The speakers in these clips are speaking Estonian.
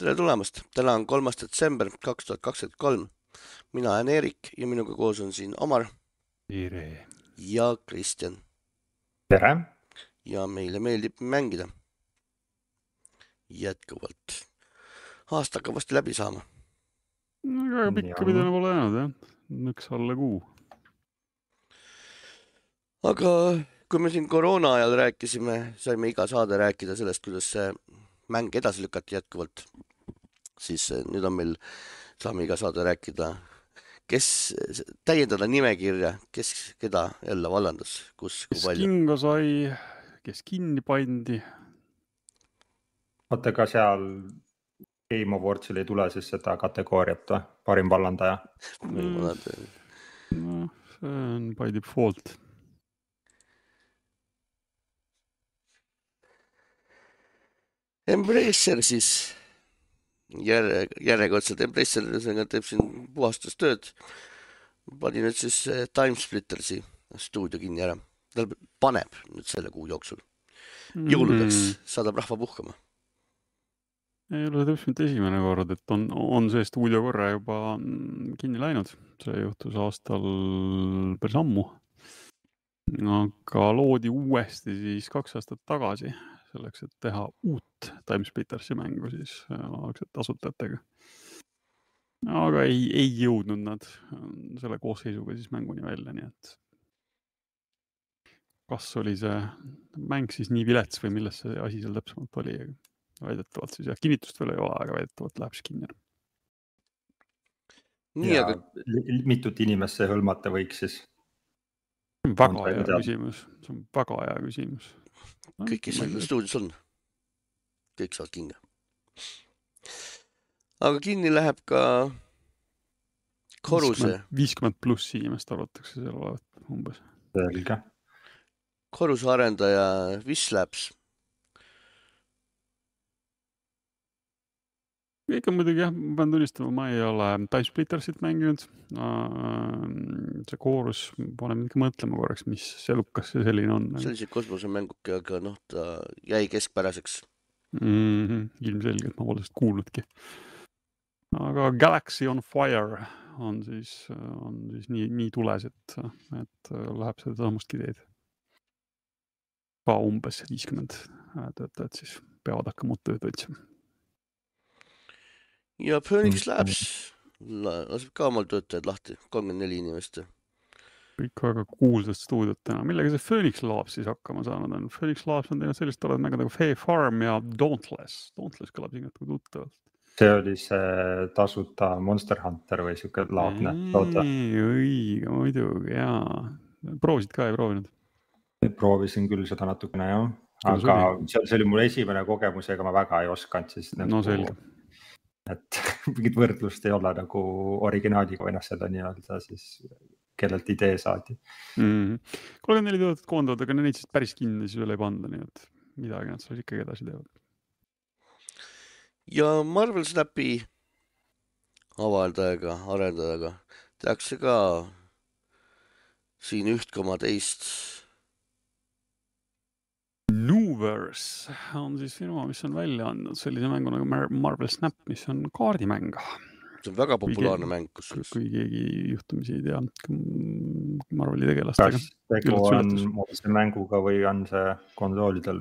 tere tulemast, täna on kolmas detsember kaks tuhat kakskümmend kolm. mina olen Eerik ja minuga koos on siin Omar. tere. ja Kristjan. tere. ja meile meeldib mängida. jätkuvalt. aasta hakkab varsti läbi saama. no väga pikka pidanud pole jäänud jah, üks alla kuu. aga kui me siin koroona ajal rääkisime, saime iga saade rääkida sellest, kuidas see mäng edasi lükati jätkuvalt, siis eh, nüüd on meil, saame iga saade rääkida, kes, täiendada nimekirja, kes keda jälle vallandas, kus, kui palju. kes kinga sai, kes kinni pandi. oota, aga seal Game Awardsil ei tule siis seda kategooriat või, parim vallandaja? noh, see on by default Embracer siis järje, järjekordselt Embracer teeb siin puhastustööd. pani nüüd siis eh, Timesplittersi stuudio kinni ära, ta paneb nüüd selle kuu jooksul. jõuludeks mm. saadab rahva puhkama. ei ole täpselt esimene kord, et on, on see stuudio korra juba kinni läinud, see juhtus aastal päris ammu. aga loodi uuesti siis kaks aastat tagasi selleks, et teha uut Timesplittersi mängu siis äh, algselt asutajatega. aga ei, ei jõudnud nad äh, selle koosseisuga siis mänguni välja, nii et kas oli see mäng siis nii vilets või milles see asi seal täpsemalt oli, väidetavalt siis jah, kinnitust veel ei ole, aga väidetavalt läheb siis kinni. nii, aga mitut inimest see hõlmata võiks siis? väga hea küsimus, see on väga hea küsimus kõik, kes seal stuudios on, kõik saavad kinga. aga kinni läheb ka koruse. viiskümmend pluss inimest arvatakse seal olevat umbes. selge. koruse arendaja Wislabs on muidugi jah, ma pean tunnistama, ma ei ole Timesplittersit mänginud. see koorus paneb ikka mõtlema korraks, mis elukas see selline on. sellise kosmosemänguke, aga noh, ta jäi keskpäraseks mm. -hmm. ilmselgelt ma pole sellest kuulnudki. aga Galaxy on Fire on siis, on siis nii, nii tules, et, et läheb seda samustki teed. ka umbes viiskümmend töötajat siis peavad hakkama uut tööd otsima ja Phoenix mm. Labs laseb ka omal töötajad lahti, kolmkümmend neli inimest. kõik väga kuulsad stuudiod täna, millega see Phoenix Labs siis hakkama saanud on? Phoenix Labs on teinud sellist toredat mängu nagu Fae Farm ja Dauntless. Dauntless kõlab siin natuke tuttavalt. see oli see tasuta Monster Hunter või siuke laadne toode. õige, muidugi jaa. proovisid ka, ei proovinud? proovisin küll seda natukene jah, aga see, see oli mul esimene kogemus, ega ma väga ei osanud siis nagu.... no selge et mingit võrdlust ei ole nagu originaaliga või noh, seda nii-öelda siis kellelt idee saadi mm -hmm.. kolmkümmend neli toodet koondavad, aga neid siis päris kinni siis veel ei panda, nii et midagi nad siis ikkagi edasi teevad. ja Marvel Snapi avaldajaga, arendajaga tehakse ka siin üht koma teist Nuverse on siis firma, mis on välja andnud sellise mängu nagu Marvel Snap, mis on kaardimäng. see on väga populaarne mäng, kusjuures. kui keegi juhtumisi ei tea Marveli tegelastega. kas tegu on mobiilse mänguga või on see konsoolidel?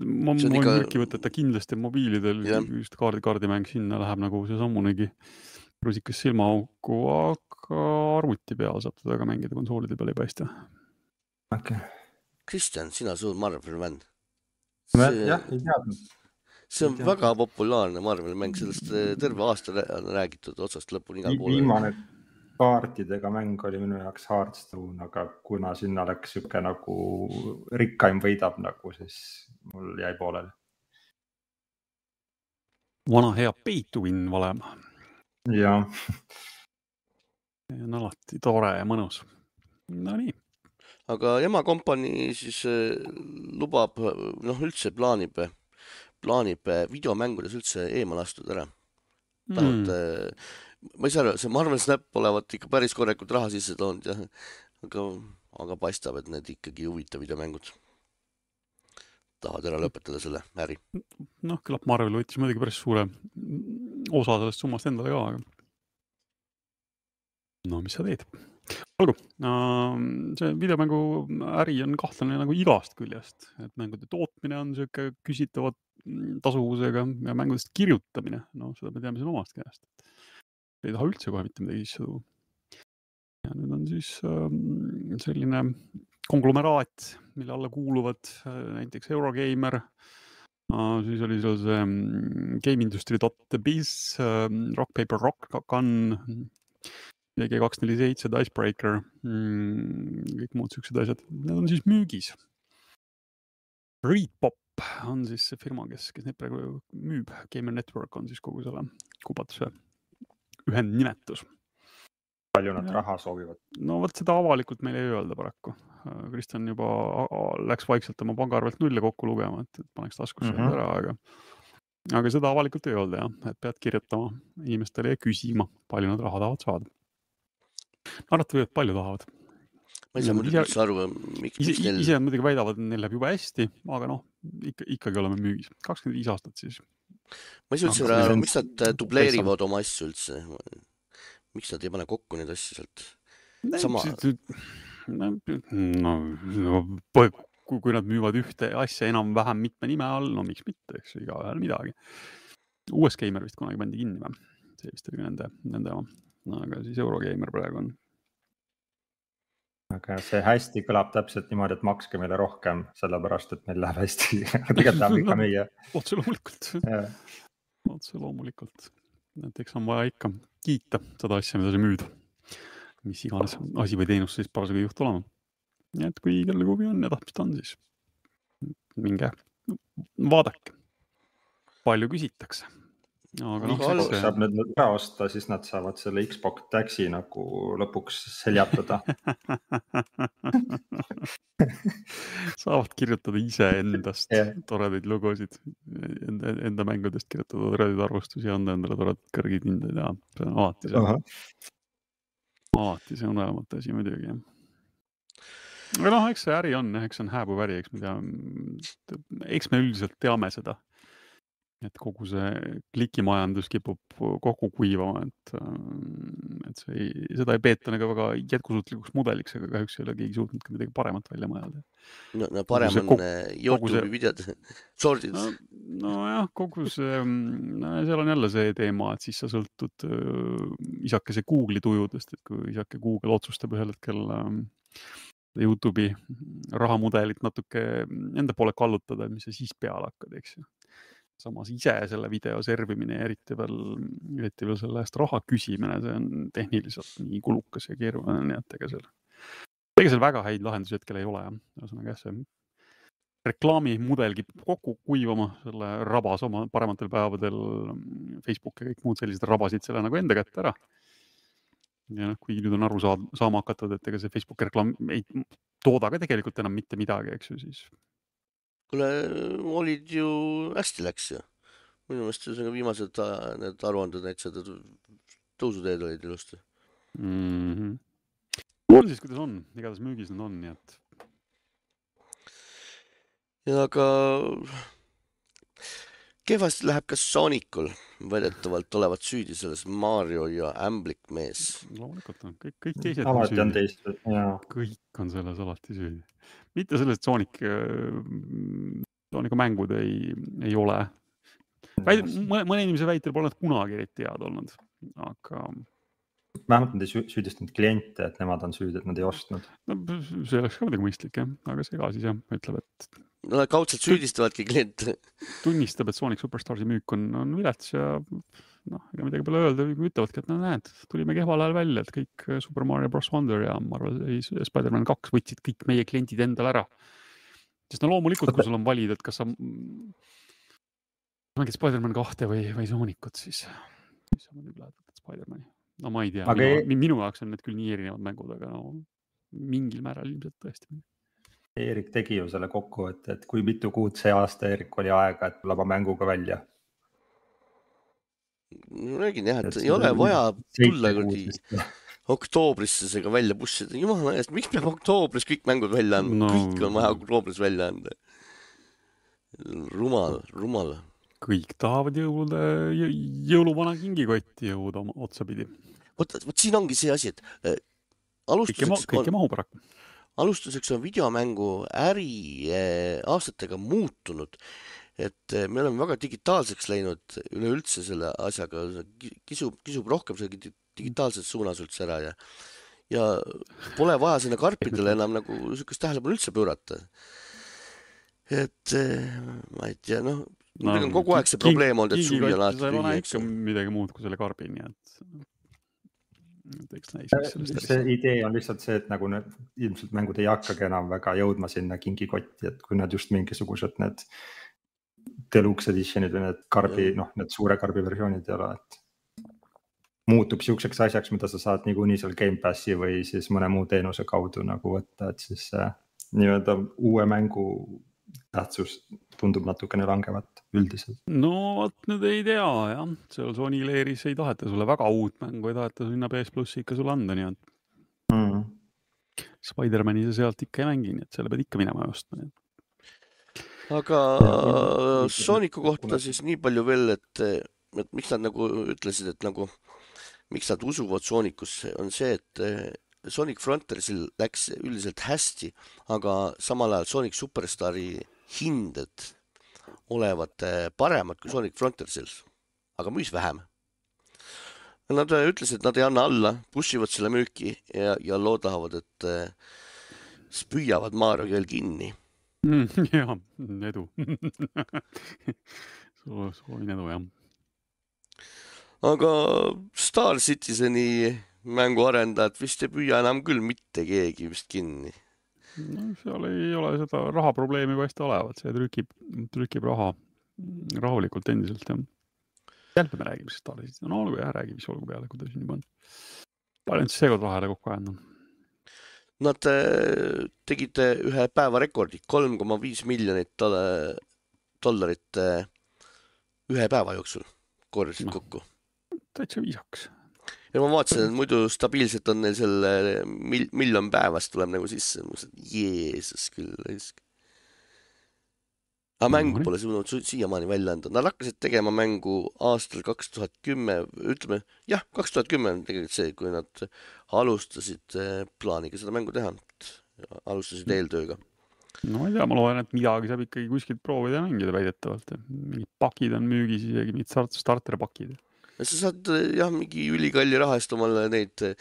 ma võin ikka... müüki võtta, et ta kindlasti on mobiilidel, just kaardi, kaardimäng sinna läheb nagu seesamunegi rusikas silmaauku, aga arvuti peal saab teda ka mängida, konsoolide peal ei paista. okei okay Kristjan, sina suur Marveli fänn. jah, ei teadnud. see on väga populaarne Marveli mäng, sellest eh, terve aasta on räägitud otsast lõpuni igal pool. viimane kaartidega mäng oli minu jaoks Hearthstone, aga kuna sinna läks sihuke nagu rikkaim võidab nagu, siis mul jäi pooleli. vana hea pay to win valem. jah. on alati tore ja mõnus. Nonii aga ema kompanii siis äh, lubab, noh, üldse plaanib, plaanib äh, videomängudes üldse eemale astuda ära. tahavad mm., ma ei saa aru, see Marvel Snap olevat ikka päris korralikult raha sisse toonud ja, aga, aga paistab, et need ikkagi ei huvita videomängud. tahavad ära lõpetada selle äri. noh, küllap Marvel võttis muidugi päris suure osa sellest summast endale ka, aga no mis sa teed. olgu, see videomängu äri on kahtlane nagu igast küljest, et mängude tootmine on sihuke küsitava tasuvusega ja mängudest kirjutamine, no seda me teame siin omast käest. ei taha üldse kohe mitte midagi sisse tuua. ja nüüd on siis ähm, selline konglomeraat, mille alla kuuluvad äh, näiteks Eurogeimer Uh, siis oli seal see mm, GameIndustry.biz uh,, Rock Paper Rock Gun, GG247, Icebreaker mm,, kõik muud siuksed asjad, need on siis müügis. Readpop on siis see firma, kes, kes neid praegu müüb, Gamer Network on siis kogu selle kubatuse ühendnimetus. palju nad Jah. raha soovivad? no vot seda avalikult meile ei öelda paraku. Kristjan juba läks vaikselt oma pangaarvelt nulle kokku lugema, et paneks taskusse mm. -hmm. ära, aga aga seda avalikult ei öelda jah, et pead kirjutama inimestele ja küsima, palju nad raha tahavad saada. Arvata võivad, palju tahavad. ma ei saa muidugi üldse aru, miks, ise neil ise muidugi väidavad, et neil läheb jube hästi, aga noh, ikka, ikkagi oleme müügis. kakskümmend viis aastat siis. ma ei saa üldse aru, miks nad dubleerivad oma asju üldse. miks nad ei pane kokku neid asju sealt? Sama- no, no kui, nad müüvad ühte asja enam-vähem mitme nime all, no miks mitte, eks ju, igaühel midagi. US Gamer vist kunagi pandi kinni või? see vist oli nende, nende oma. Aga siis Eurogeimer praegu on. aga see hästi kõlab täpselt niimoodi, et makske meile rohkem, sellepärast et meil läheb hästi. tegelikult läheb ikka meie. otse loomulikult, otse loomulikult. et eks on vaja ikka kiita seda asja, mida sa müüd. mis iganes asi või teenus siis parasjagu ei juhtu olema. nii et kui kellelgi huvi on ja tahtmist on, siis minge vaadake. palju küsitakse. Aga noh, eks see saab nüüd nüüd ära osta, siis nad saavad selle Xbox Taxi nagu lõpuks seljatada. saavad kirjutada iseendast Jah. toredaid lugusid, enda, enda mängudest kirjutada toredaid arvustusi, anda endale toredad kõrged hinded ja see on alati see, alati see unelmate asi muidugi aga noh, eks see äri on eks see on hääbuv äri, eks me teame, eks me üldiselt teame seda. Et kogu see klikimajandus kipub kokku kuivama, et, et see ei, seda ei peeta nagu väga jätkusuutlikuks mudeliks, aga kahjuks ei ole keegi suutnud ka midagi paremat välja mõelda. no, no parem on äh, kogu Youtube'i see- videod, short'id no,. nojah, kogu see, seal on jälle see teema, et siis sa sõltud öö, isakese Google'i tujudest, et kui isake Google otsustab ühel hetkel ähm, Youtube'i rahamudelit natuke enda poole kallutada, mis sa siis peale hakkad, eks ju. Samas ise selle video servimine ja eriti veel, eriti veel selle eest raha küsimine, see on tehniliselt nii kulukas ja keeruline, nii et ega seal, ega seal väga häid lahendusi hetkel ei ole jah, ühesõnaga jah, see reklaamimudel kipub kokku kuivama, selle rabas oma parematel päevadel Facebook ja kõik muud sellised rabasid selle nagu enda kätte ära. ja noh, kuigi nüüd on aru saad, saama hakatud, et ega see Facebooki reklaam ei tooda ka tegelikult enam mitte midagi, eks ju, siis kuule, olid ju, hästi läks ju. minu meelest ühesõnaga viimased äh, need aruanded näitasid, et tõusuteed olid ilusti. mm. -hmm. on siis, kuidas on, igatahes müügis need on, nii et ja aga kehvasti läheb ka Soonicul, väidetavalt olevat süüdi selles Mario ja ämblik mees. loomulikult on kõik, kõik teised alati on teist, jaa. kõik on selles alati süüdi. Mitte selles, et Sonic, Sooniku mängud ei, ei ole väide, mõne, mõne inimese väitel pole nad kunagi eriti head olnud, aga vähemalt nad ei sü- süüdistanud kliente, et nemad on süüdi, et nad ei ostnud. no see oleks ka muidugi mõistlik jah, aga Sega siis jah, ütleb, et Nad kaudselt süüdistavadki kliente. tunnistab, et Sonic Superstarsi müük on, on vilets ja noh, ega midagi pole öelda, ütlevadki, et no näed, tulime kehval ajal välja, et kõik äh, Super Mario Bros Wonder ja ma arvan, Spider-man kaks võtsid kõik meie kliendid endale ära. sest no loomulikult, kui sul on valida, et kas sa mängid Spider-man kahte või, või Sonicut, siis, siis sa muidugi lähed Spider-mani. no ma ei tea, Aga minu, ei- minu jaoks on need küll nii erinevad mängud, aga no mingil määral ilmselt tõesti. Eerik tegi ju selle kokkuvõtte, et kui mitu kuud see aasta Eerik oli aega, et tulla oma mänguga välja. Ma räägin jah, et ei ole oli vaja tulla kuradi oktoobrisse seega välja push ida, jumala eest, miks peab oktoobris kõik mängud välja andma No- kõik on vaja oktoobris välja anda. rumal, rumal. kõik tahavad jõulude, jõuluvana kingikotti jõuda otsapidi. vot, vot siin ongi see asi, et äh, alustuseks kõik on ei, mahu paraku. alustuseks on videomängu äri äh, aastatega muutunud. Et äh, me oleme väga digitaalseks läinud üleüldse selle asjaga, kisub, kisub rohkem selle digi- digitaalses suunas üldse ära ja ja pole vaja sinna karpidele enam nagu niisugust tähelepanu üldse pöörata. et äh, ma ei tea, noh, muidugi on kogu aeg see probleem olnud, et suvi on alati tühi, eks midagi muud kui selle karbi, nii et. eks näis, see idee on lihtsalt see, et nagu need ilmselt mängud ei hakkagi enam väga jõudma sinna kingikotti, et kui nad just mingisugused need deluxe edition'id või need karbi, noh, need suure karbi versioonid ei ole, et muutub siukseks asjaks, mida sa saad niikuinii seal Gamepassi või siis mõne muu teenuse kaudu nagu võtta, et siis see nii-öelda uue mängu tähtsus tundub natukene langevat üldiselt. no vot nüüd ei tea jah, seal Sony leeris ei taheta sulle väga uut mängu, ei taheta sinna PS plussi ikka sulle anda, nii et Mm. Spider-man'i sa sealt ikka ei mängi, nii et selle pead ikka minema ostma, nii et aga Sooniku kohta siis nii palju veel, et, et miks nad nagu ütlesid, et nagu miks nad usuvad Soonikusse, on see, et eh, Sonic Frontiersil läks üldiselt hästi, aga samal ajal Sonic Superstari hinded olevat eh, paremad kui Sonic Frontiersil, aga müüs vähem. Nad eh, ütlesid, et nad ei anna alla, push ivad selle müüki ja, ja loodavad, et siis püüavad Mario keel kinni mm,. jah, edu Soo- soovin edu jah. aga Star Citizeni mänguarendajad vist ei püüa enam küll mitte keegi vist kinni. no seal ei ole seda rahaprobleemi paista olevat, see trükib, trükib raha rahulikult endiselt jah. jälle me räägime siis Starsist, no olgu jah, räägi, mis olgu peale, kui ta siin juba on. nad siis seekord jälle kokku ajanud on? Nad äh, tegid äh, ühe päevarekordi, kolm koma viis miljonit dolla- dollarit äh, ühe päeva jooksul korjasid Noh. kokku. täitsa viisakas. ja ma vaatasin, et muidu stabiilselt on neil selle mil-, miljon päevas tuleb nagu sisse, ma mõtlesin, et Jeesus küll raisk. Aga mängu pole suutnud su- siiamaani välja anda, nad hakkasid tegema mängu aastal kaks tuhat kümme, ütleme jah, kaks tuhat kümme on tegelikult see, kui nad alustasid eh, plaaniga seda mängu teha, alustasid eeltööga. no ma ei tea, ma loodan, et midagi saab ikkagi kuskilt proovida ja mängida väidetavalt. mingid pakid on müügis, isegi mingid start-, starterpakid. sa saad eh, jah, mingi ülikalli raha eest omale neid eh,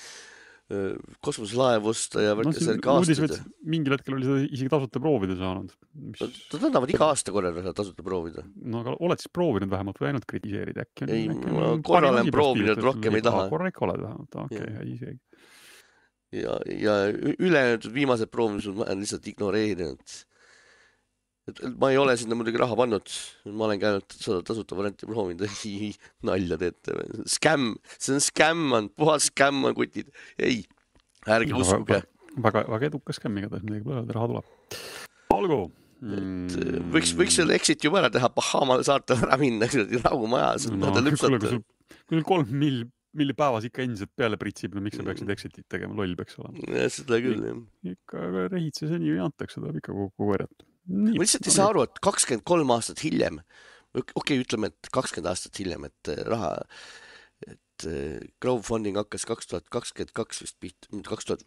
kosmoselaevu osta ja no siin seal uudis, aastaid mingil hetkel oli seda isegi tasuta proovida saanud. Nad annavad iga aasta korra seda tasuta proovida. no aga oled siis proovinud vähemalt või ainult kritiseerid äkki? Ei, ma korra olen proovinud, rohkem ei taha. korra ikka oled vähemalt, okei okay,, isegi. ja, ja ülejäänud viimased proovimised ma olen lihtsalt ignoreerinud. Et ma ei ole sinna muidugi raha pannud, ma olengi ainult seda tasuta varianti proovinud, ei nalja teete skämm, see on skämm on, puhas skämm on kutid, ei, ärge uskuge, väga, väga edukas skämm igatahes, midagi pole öelda, raha tuleb. olgu. et eh, võiks, võiks selle exit juba ära teha, Bahama saartele ära minna, rahumajas, no nad kuule, kui lüpsata kui sul kolm mill, milli päevas ikka endiselt peale pritsib, no miks sa Mm. peaksid exit'it tegema, loll peaks olema. seda küll jah. ikka rehitse seni antakse, tuleb ikka kokku korjata. Ma lihtsalt ei saa aru, et kakskümmend kolm aastat hiljem, okei okay,, ütleme, et kakskümmend aastat hiljem, et eh, raha, et eh, crowdfunding hakkas kaks tuhat kakskümmend kaks vist pihta, kaks tuhat,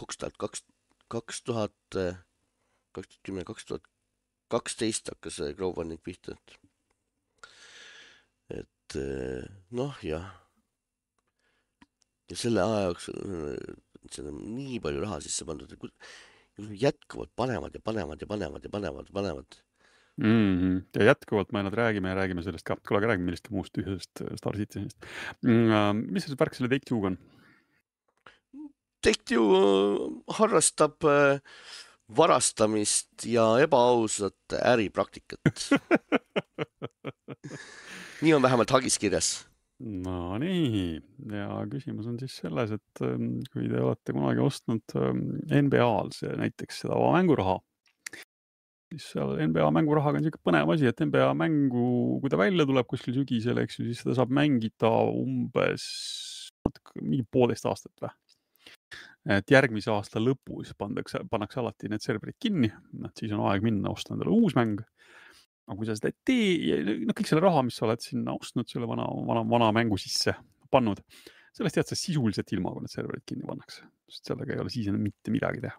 kaks tuhat kaks, kaks tuhat, kaks tuhat kümme, kaks tuhat kaksteist hakkas see crowdfunding pihta, et et noh, jah. ja selle aja jooksul sinna on nii palju raha sisse pandud, et jätkuvalt panevad ja panevad ja panevad ja panevad ja panevad. mm. -hmm. ja jätkuvalt me nad räägime ja räägime sellest ka, kuule, aga räägime millestki muust tühjast äh, Star Citizenist mm,. mis see värk selle Take Two'ga on? Take Two äh, harrastab äh, varastamist ja ebaausat äripraktikat. nii on vähemalt hagis kirjas. Nonii, ja küsimus on siis selles, et ähm, kui te olete kunagi ostnud ähm, NBA-l näiteks seda mänguraha, siis seal NBA mängurahaga on niisugune põnev asi, et NBA mängu, kui ta välja tuleb kuskil sügisel, eks ju, siis seda saab mängida umbes natuke- mingi poolteist aastat või. et järgmise aasta lõpus pandakse, pannakse alati need serverid kinni, et siis on aeg minna osta endale uus mäng aga kui sa seda ei tee, no kõik selle raha, mis sa oled sinna ostnud, selle vana, vana, vana mängu sisse pannud, sellest jääd sa sisuliselt ilma, kui need serverid kinni pannakse, sest sellega ei ole siis enam mitte midagi teha.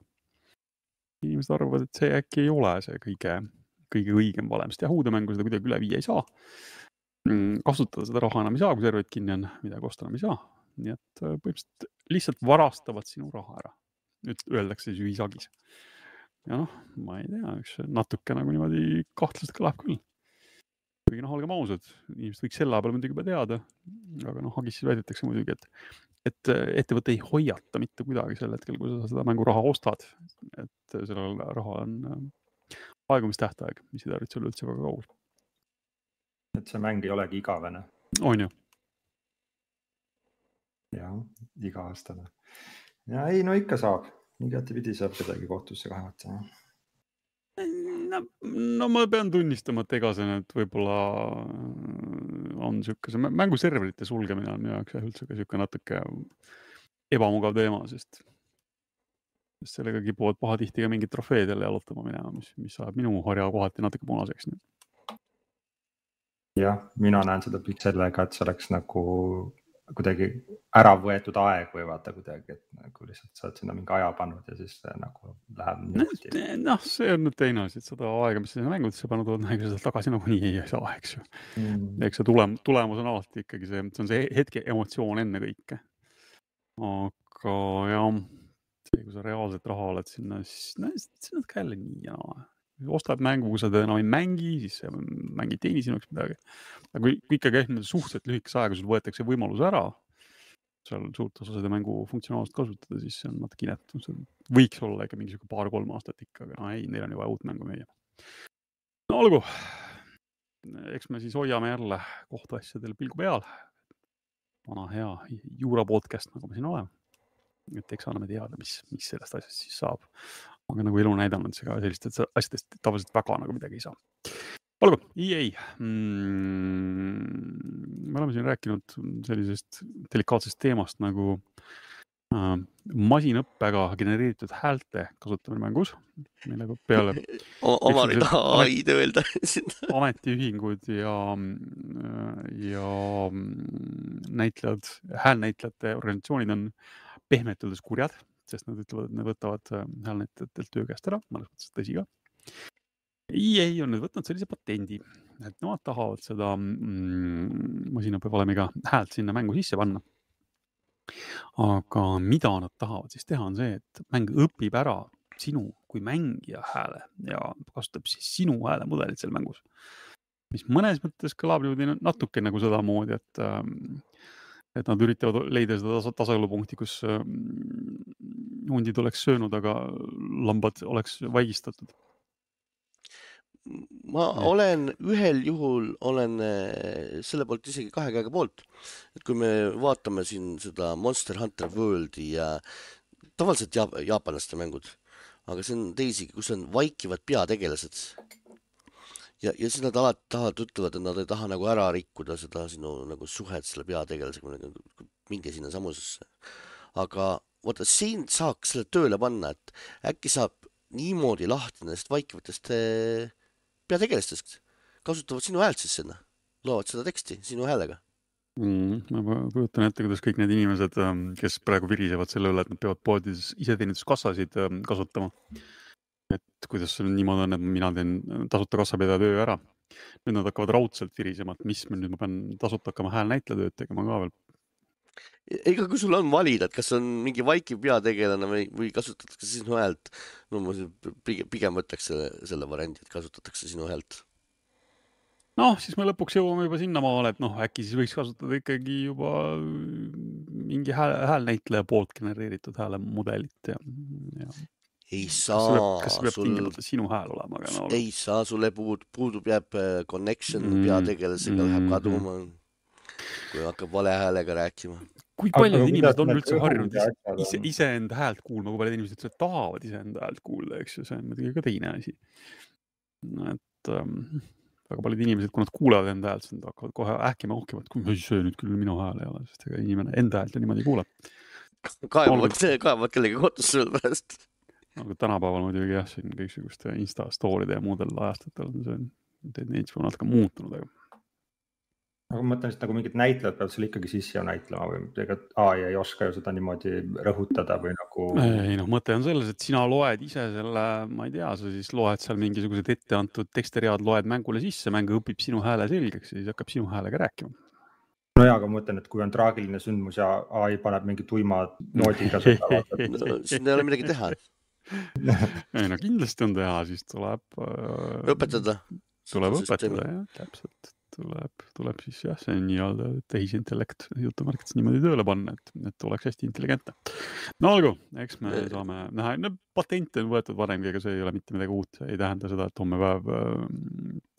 inimesed arvavad, et see äkki ei ole see kõige, kõige õigem valem, sest Yahoo mängu seda kuidagi üle viia ei saa. kasutada seda raha enam ei saa, kui serverid kinni on, midagi osta enam ei saa. nii et äh, põhimõtteliselt lihtsalt varastavad sinu raha ära, öeldakse siis ühisagis ja noh, ma ei tea, üks natuke nagu niimoodi kahtlaselt kõlab küll. kuigi noh, olgem ausad, inimesed võiks selle aja peale muidugi juba teada, aga noh, Agis väidetakse muidugi, et, et ettevõte ei hoiata mitte kuidagi sel hetkel, kui sa seda mänguraha ostad, et sellel rahal on äh, aegumistähtaeg, mis ei tarvitse olla üldse väga kaugel. et see mäng ei olegi igavene. on ju. jah, iga-aastane. ja ei, no ikka saab igatepidi saab kedagi kohtusse kaevata. no, no ma pean tunnistama, et ega see nüüd võib-olla äh, on sihuke, see mänguserverite sulgemine on minu jaoks jah üldse ka sihuke natuke ebamugav teema, sest, sest sellega kipuvad pahatihti ka mingid trofeed jälle jalutama minema, mis, mis ajab minu harja kohati natuke punaseks. jah, mina näen seda pigem sellega, et see oleks nagu kuidagi ära võetud aeg või vaata kuidagi, et nagu lihtsalt sa oled sinna mingi aja pannud ja siis nagu läheb niimoodi. noh, see on nüüd teine asi, et seda aega, mis sinna mängudesse pannud oled, ega sa sealt tagasi nagunii ei saa, eks ju mm.. eks see tulem, tulemus on alati ikkagi see, see on see hetke emotsioon ennekõike. aga jah, see, kui sa reaalselt raha oled sinna, siis no, see on ka jälle nii ja naa ostad mängu, kui sa teda enam ei mängi, siis see mäng ei teeni sinu jaoks midagi. aga kui, kui ikkagi jah, suhteliselt lühikese ajaga sul võetakse võimalus ära seal suurt osa seda mängu funktsionaalselt kasutada, siis see on natuke inetu, see võiks olla ikka mingi sihuke paar-kolm aastat ikka, aga no ei, neil on ju vaja uut mängu müüa. no olgu, eks me siis hoiame jälle kohtuasjadel pilgu peal. vana hea juura podcast, nagu me siin oleme. et eks anname teada, mis, mis sellest asjast siis saab aga nagu elu näidanud, see ka sellistest asjadest tavaliselt väga nagu midagi ei saa. olgu, EA mm,. me oleme siin rääkinud sellisest delikaatsest teemast nagu äh, masinõppega genereeritud häälte kasutamine mängus, millega peale oma taha ai-d öelda ametiühingud ja, ja näitlejad, häälnäitlejate organisatsioonid on pehmelt öeldes kurjad sest nad ütlevad, et nad võtavad äh, häälnäitajatelt töö käest ära, mõnes mõttes tõsi ka. EA on nüüd võtnud sellise patendi, et nemad tahavad seda mm, masinaõppevalemiga häält sinna mängu sisse panna. aga mida nad tahavad siis teha, on see, et mäng õpib ära sinu kui mängija hääle ja kasutab siis sinu häälemudelit seal mängus. mis mõnes mõttes kõlab niimoodi natuke nagu sedamoodi, et ähm, et nad üritavad leida seda tasa, tasakaalupunkti, kus mm, hundid oleks söönud, aga lambad oleks vaigistatud. ma ja. olen ühel juhul olen eh, selle poolt isegi kahe käega poolt, et kui me vaatame siin seda Monster Hunter Worldi ja tavaliselt jaap jaapanlaste mängud, aga see on teisigi, kus on vaikivad peategelased ja, ja siis nad alati tahavad, ütlevad, et nad ei taha nagu ära rikkuda seda sinu nagu suhet selle peategelasega, nagu minge sinna samusesse. aga vaata siin saaks selle tööle panna, et äkki saab niimoodi lahti nendest vaikivatest eh, peategelastest, kasutavad sinu häält siis sinna, loevad seda teksti sinu häälega mm,. ma kujutan ette, kuidas kõik need inimesed, ähm, kes praegu virisevad selle üle, et nad peavad poodides iseteeninduskassasid ähm, kasutama et kuidas sul niimoodi on, et mina teen tasuta kassapidaja töö ära. nüüd nad hakkavad raudselt virisema, et mis, nüüd ma pean tasuta hakkama häälnäitleja tööd tegema ka veel. ega kui sul on valida, et kas on mingi vaikiv peategelane või, või kasutatakse sinu häält, no ma pigem, pigem võtaks selle, selle variandi, et kasutatakse sinu häält noh, siis me lõpuks jõuame juba sinnamaale, et noh, äkki siis võiks kasutada ikkagi juba mingi hääl, häälnäitleja poolt genereeritud häälemudelit ja, ja ei saa. kas see peab sul... tingimata sinu hääl olema, aga no. ei saa, sulle puud, puudub, jääb äh, connection mm, peategelasega mm, läheb kaduma mm.. kui hakkab vale häälega rääkima. kui paljud inimesed on üldse harjunud ise, iseenda häält kuulma, kui paljud inimesed üldse tahavad iseenda häält kuulda, eks ju, see on muidugi ka teine asi. et ähm, väga paljud inimesed, kui nad kuulavad enda häält, siis nad hakkavad kohe ähkima, ohkima, et kui see nüüd küll minu hääl ei ole, sest ega inimene enda häält ju niimoodi ei kuule. kaebavad, kaebavad kellegi kohtusse selle pärast aga tänapäeval muidugi jah, siin kõiksuguste Insta story'de ja muudel ajastutel on see tendents võib natuke muutunud, aga aga ma mõtlen, et nagu mingid näitlejad peavad selle ikkagi sisse ju näitlema või ega ai ei oska ju seda niimoodi rõhutada või nagu. ei noh, mõte on selles, et sina loed ise selle, ma ei tea, sa siis loed seal mingisugused etteantud tekstiread, loed mängule sisse, mäng õpib sinu hääle selgeks ja siis hakkab sinu häälega rääkima. no ja, aga ma mõtlen, et kui on traagiline sündmus ja ai paneb mingi tuima noodiga seda siin ei ole midagi teha. ei no kindlasti on teha, siis tuleb äh,. õpetada. tuleb õpetada jah, täpselt tuleb, tuleb siis jah, see nii-öelda tehisintellekt jutumärkides niimoodi tööle panna, et, et oleks hästi intelligentne. no olgu, eks me saame näha, no patente on võetud varemgi, ega see ei ole mitte midagi uut, see ei tähenda seda, et homme päev äh,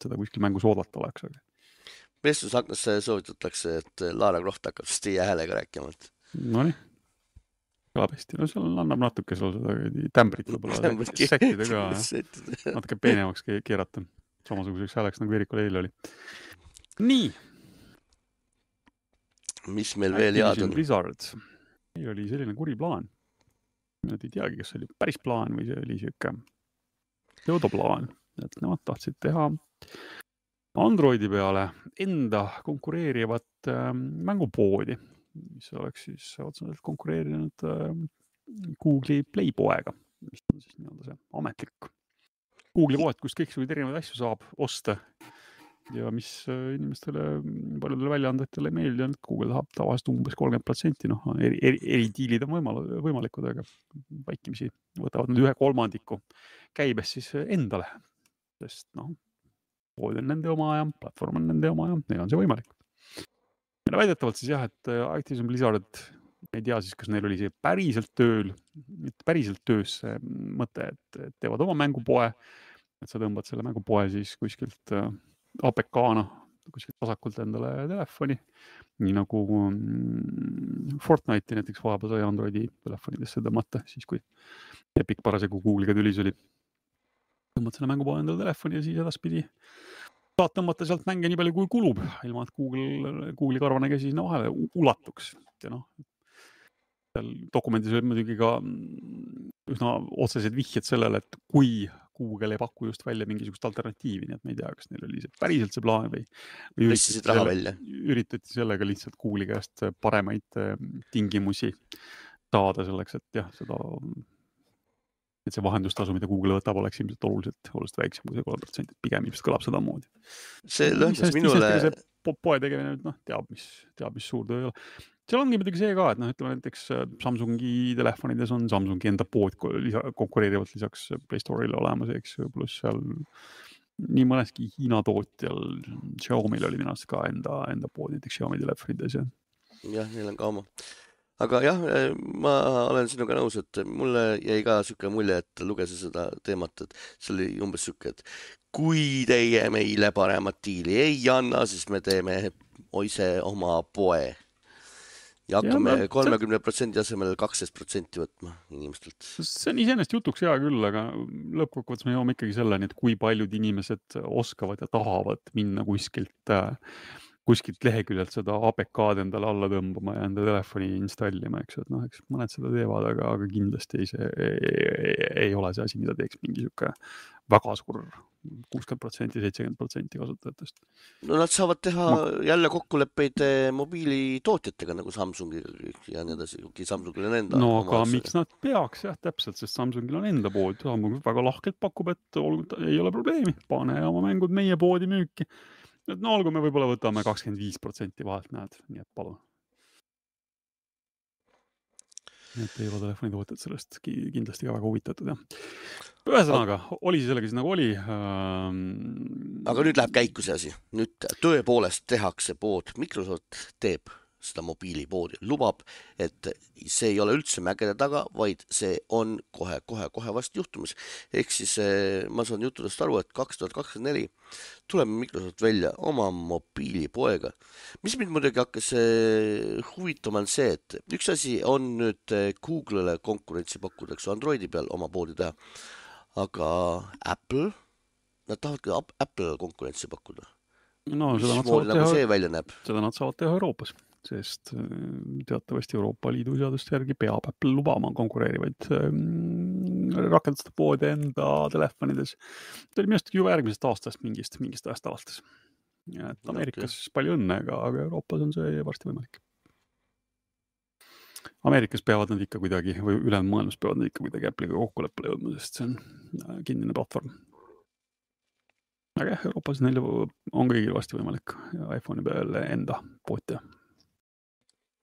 seda kuskil mängus oodata oleks, aga. vestlusaknas soovitatakse, et Lara Croft hakkab teie häälega rääkima, et. Nonii kõlab hästi, no seal annab natuke seal seda tämbrit võib-olla sättida ka, natuke peenemaks keerata, samasuguseks hääleks nagu Eerikul eile oli. Nii. mis meil veel head on? Blizzard, neil oli selline kuri plaan. Nad ei teagi, kas see oli päris plaan või see oli sihuke pseudoplaan, et nemad tahtsid teha Androidi peale enda konkureerivat äh, mängupoodi, mis oleks siis otseselt konkureerinud äh, Google'i Playpoega, mis on siis nii-öelda see ametlik Google'i pood, kust kõiksuguseid erinevaid asju saab osta ja mis äh, inimestele, paljudele väljaandjatele ei meeldi, on, et Google tahab tavaliselt umbes kolmkümmend protsenti, noh, eri, eri, eridiilid on võimal-, võimalikud, aga vaikimisi võtavad nad ühe kolmandiku käibest siis endale. sest noh, pood on nende oma ja platvorm on nende oma ja neil on see võimalik. Väidetavalt siis jah, et äh, Activision Blizzard, ei tea siis, kas neil oli see päriselt tööl, päriselt töös see mõte, et teevad oma mängupoe, et sa tõmbad selle mängupoe siis kuskilt äh, APK-na kuskilt vasakult endale telefoni. nii nagu mm, Fortnite'i näiteks vahepeal sai Androidi telefonidesse tõmmata, siis kui Epic parasjagu Google'iga tülis oli. tõmbad selle mängupoe endale telefoni ja siis edaspidi saad tõmmata sealt mänge nii palju, kui kulub, ilma et Google, Google'i karvane käsi sinna vahele ulatuks ja noh. seal dokumendis oli muidugi ka mm, üsna otsesed vihjed sellele, et kui Google ei paku just välja mingisugust alternatiivi, nii et ma ei tea, kas neil oli see päriselt see plaan või, või tõstsid raha välja. üritati sellega lihtsalt Google'i käest paremaid äh, tingimusi saada selleks, et jah, seda, et see vahendustasu, mida Google võtab, oleks ilmselt oluliselt, oluliselt väiksem kui see kolm protsenti, pigem ilmselt kõlab sedamoodi. see lõhnas minule. poe tegemine nüüd noh, teab, mis, teab, mis suur töö ei ole seal ongi muidugi see ka, et noh, ütleme näiteks äh, Samsungi telefonides on Samsungi enda pood lisa, konkureerivalt lisaks Play Store'ile olemas, eks ju, pluss seal nii mõneski Hiina tootjal, Xiaomi'l oli minu arust ka enda, enda pood näiteks Xiaomi telefonides ja. jah, neil on ka oma. Aga jah, ma olen sinuga nõus, et mulle jäi ka sihuke mulje, et lugesin seda teemat, et see oli umbes sihuke, et kui teie meile paremat diili ei anna, siis me teeme ise oma poe ja hakkame kolmekümne protsendi asemel kaksteist protsenti võtma inimestelt. see on iseenesest jutuks hea küll, aga lõppkokkuvõttes me jõuame ikkagi selleni, et kui paljud inimesed oskavad ja tahavad minna kuskilt äh, kuskilt leheküljelt seda APK-d endale alla tõmbama ja enda telefoni installima, eks ju, et noh, eks mõned seda teevad, aga, aga kindlasti ei, see ei, ei, ole see asi, mida teeks mingi sihuke väga suur kuuskümmend protsenti, seitsekümmend protsenti kasutajatest. no nad saavad teha Ma... jälle kokkuleppeid eh, mobiilitootjatega nagu Samsungi ja nii edasi, kuigi Samsungil on enda. no aga omas... miks nad peaks jah, täpselt, sest Samsungil on enda pood, Samsung väga lahkelt pakub, et olgu, ei ole probleemi, pane oma mängud meie poodi müüki. Et no olgu, me võib-olla võtame kakskümmend viis protsenti vahelt, näed, nii et palun. Et ei ole telefonitootjad sellest kindlasti ka väga huvitatud jah. ühesõnaga oli see sellega siis nagu oli ähm.... aga nüüd läheb käiku see asi, nüüd tõepoolest tehakse pood, Microsoft teeb seda mobiilipoodi, lubab, et see ei ole üldse mägede taga, vaid see on kohe-kohe-kohe vast juhtumas. ehk siis eh, ma saan juttudest aru, et kaks tuhat kakskümmend neli tuleb Microsoft välja oma mobiilipoega. mis mind muidugi hakkas eh, huvitama, on see, et üks asi on nüüd eh, Google'ile konkurentsi pakkuda, eks ju, Androidi peal oma poodi teha. aga Apple, nad tahavadki Apple'ile konkurentsi pakkuda no seda nad saavad nagu teha, seda nad saavad teha Euroopas sest äh, teatavasti Euroopa Liidu seaduste järgi peab Apple lubama konkureerivaid ähm, rakenduste poode enda telefonides. ta oli minu arust juba järgmisest aastast mingist, mingist ajast alates. et Ameerikas okay. palju õnne, aga, aga Euroopas on see varsti võimalik. Ameerikas peavad nad ikka kuidagi või ülejäänud maailmas peavad nad ikka kuidagi Apple'iga kokkuleppele jõudma, sest see on äh, kinnine platvorm. aga jah, Euroopas neil on kõigil varsti võimalik iPhone'i peal enda pood teha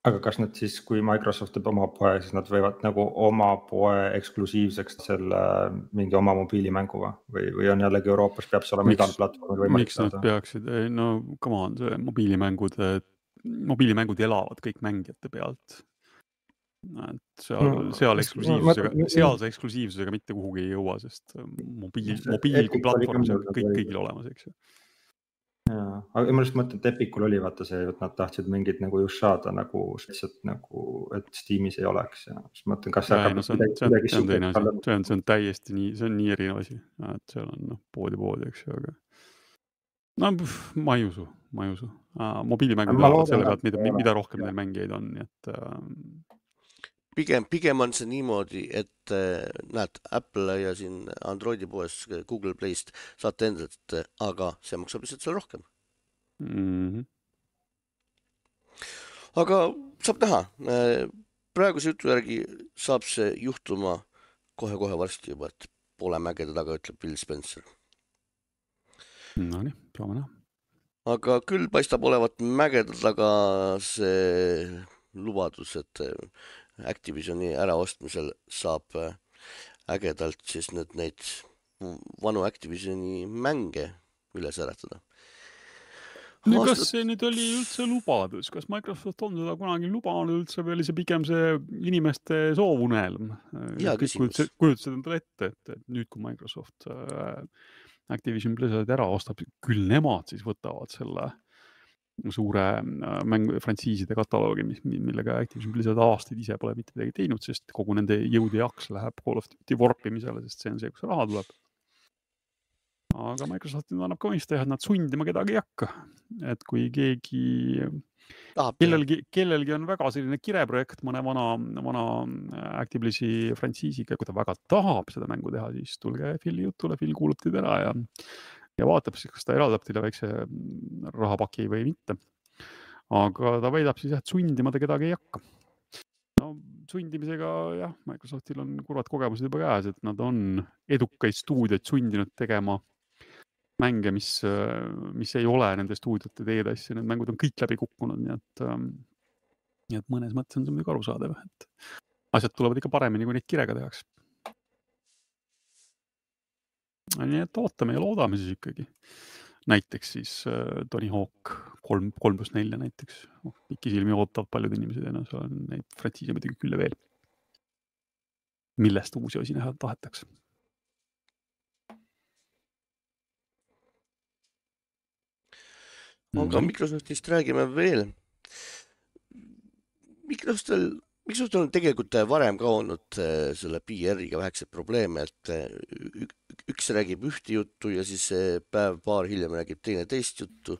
aga kas nad siis, kui Microsoft teeb oma poe, siis nad võivad nagu oma poe eksklusiivseks selle mingi oma mobiilimänguga? Või, või on jällegi Euroopas peab see olema igal platvormil võimalik miks saada? Miks nad peaksid, no come on, see mobiilimängud, mobiilimängud elavad kõik mängijate pealt. Et seal no,, seal eksklusiivsusega, sealse eksklusiivsusega mitte kuhugi ei jõua, sest mobiil, mobiil kui platvorm, see on kõik kõigil olemas, eks ju jaa, aga ma just mõtlen, et Epicul oli vaata see, et nad tahtsid mingit nagu just saada nagu lihtsalt nagu, et Steamis ei oleks ja siis mõtlen, kas. No, see on, see on, see on teine asi, see on, see on täiesti nii, see on nii erinev asi, et seal on noh, pood ja pood, eks ju, aga. no ma ei usu, ma ei usu. Mobiilimängud elavad selle pealt, mida, mida rohkem neil mängijaid on, nii et uh, pigem, pigem on see niimoodi, et äh, näed, Apple ja siin Androidi poes Google Playst saate endalt, aga see maksab lihtsalt seal rohkem mm. -hmm. aga saab näha, äh, praeguse jutu järgi saab see juhtuma kohe-kohe varsti juba, et poole mägede taga, ütleb Bill Spencer. Nonii, saame näha. aga küll paistab olevat mägede taga see lubadus, et Activisioni äraostmisel saab äh, ägedalt siis nüüd neid vanu Activisioni mänge üles äratada. no Aastat... kas see nüüd oli üldse lubadus, kas Microsoft on seda kunagi lubanud üldse või oli see pigem see inimeste soovunelm? kujutasid, endale ette, et, et nüüd, kui Microsoft äh, Activision Blizzardi ära ostab, küll nemad siis võtavad selle äh, suure äh, mängu, frantsiiside kataloogi, mis, millega Activision Blizzard aastaid ise pole mitte midagi teinud, sest kogu nende jõud ja jaks läheb Call of Duty vorpimisele, sest see on see, kus raha tuleb. aga Microsoft nüüd annab ka mõista jah, et nad sundima kedagi ei hakka, et kui keegi kellelgi, kellelgi on väga selline kireprojekt mõne vana, vana Activision'i frantsiisiga, kui ta väga tahab seda mängu teha, siis tulge Phil'i jutule, Phil kuulab teid ära ja ja vaatab siis, kas ta eraldab teile väikse mm, rahapaki või mitte. aga ta väidab siis jah, et sundima ta kedagi ei hakka. no sundimisega jah, Microsoftil on kurvad kogemused juba käes, et nad on edukaid stuudioid sundinud tegema mänge, mis, mis ei ole nende stuudiote teed asja, need mängud on kõik läbi kukkunud, nii et, ähm, nii et mõnes mõttes on see muidugi arusaadav, et asjad tulevad ikka paremini, kui neid kirega tehakse nii et ootame ja loodame siis ikkagi. näiteks siis äh, Tony Hawk kolm, kolm pluss nelja näiteks oh,, pikisilmi ootavad paljud inimesed ja noh, seal on neid frantsiise muidugi küll ja veel. millest uusi osi näha tahetakse. aga Microsoftist räägime veel. Microsoftil miks on tegelikult äh, varem ka olnud äh, selle PR-iga vähekseid probleeme, et äh, üks räägib ühte juttu ja siis päev-paar hiljem räägib teine teist juttu,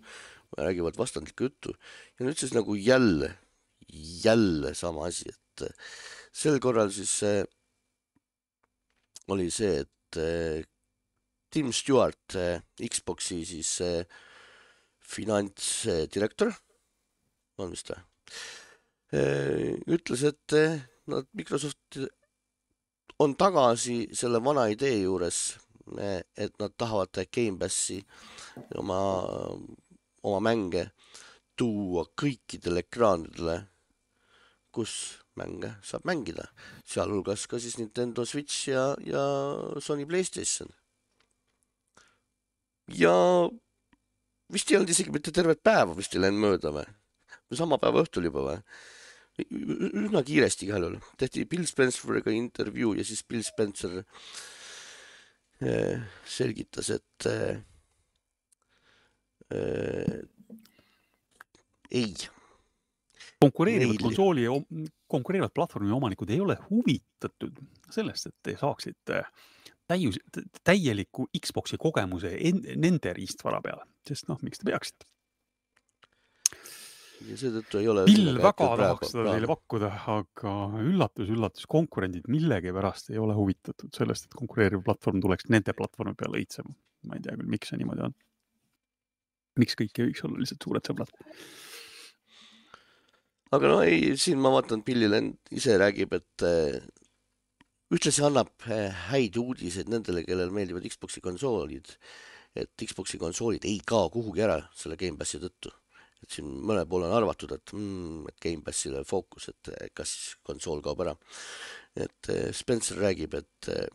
räägivad vastandlikku juttu ja nüüd siis nagu jälle, jälle sama asi, et sel korral siis oli see, et Tim Stewart, Xbox'i siis finantsdirektor, on vist või? Äh, ütles, et äh, nad, Microsoft on tagasi selle vana idee juures, äh, et nad tahavad Gamepassi oma, oma mänge tuua kõikidele ekraanidele, kus mänge saab mängida, sealhulgas ka siis Nintendo Switch ja, ja Sony Playstation. ja vist ei olnud isegi mitte tervet päeva vist ei läinud mööda või? sama päeva õhtul juba või? Üsna kiiresti igal juhul. Tehti Bill Spenceriga intervjuu ja siis Bill Spencer äh, selgitas, et äh, ei. konkureerivad konsooli, konkureerivad platvormi omanikud ei ole huvitatud sellest, et te saaksite täius, täieliku Xbox'i kogemuse en, nende riistvara peale, sest noh, miks te peaksite ja seetõttu ei ole Bill väga tahaks seda teile pakkuda, aga üllatus, üllatus, konkurendid millegipärast ei ole huvitatud sellest, et konkureeriv platvorm tuleks nende platvormi peale õitsema. ma ei tea küll, miks see niimoodi on. miks kõik ei võiks olla lihtsalt suured sõbrad? aga no ei, siin ma vaatan, Billil ise räägib, et eh, ühtlasi annab eh, häid uudiseid nendele, kellele meeldivad Xbox'i konsoolid, et Xbox'i konsoolid ei kao kuhugi ära selle Gamepassi tõttu et siin mõnel pool on arvatud, et mm, et Gamepassile fookus, et kas konsool kaob ära. et eh, Spencer räägib, et eh,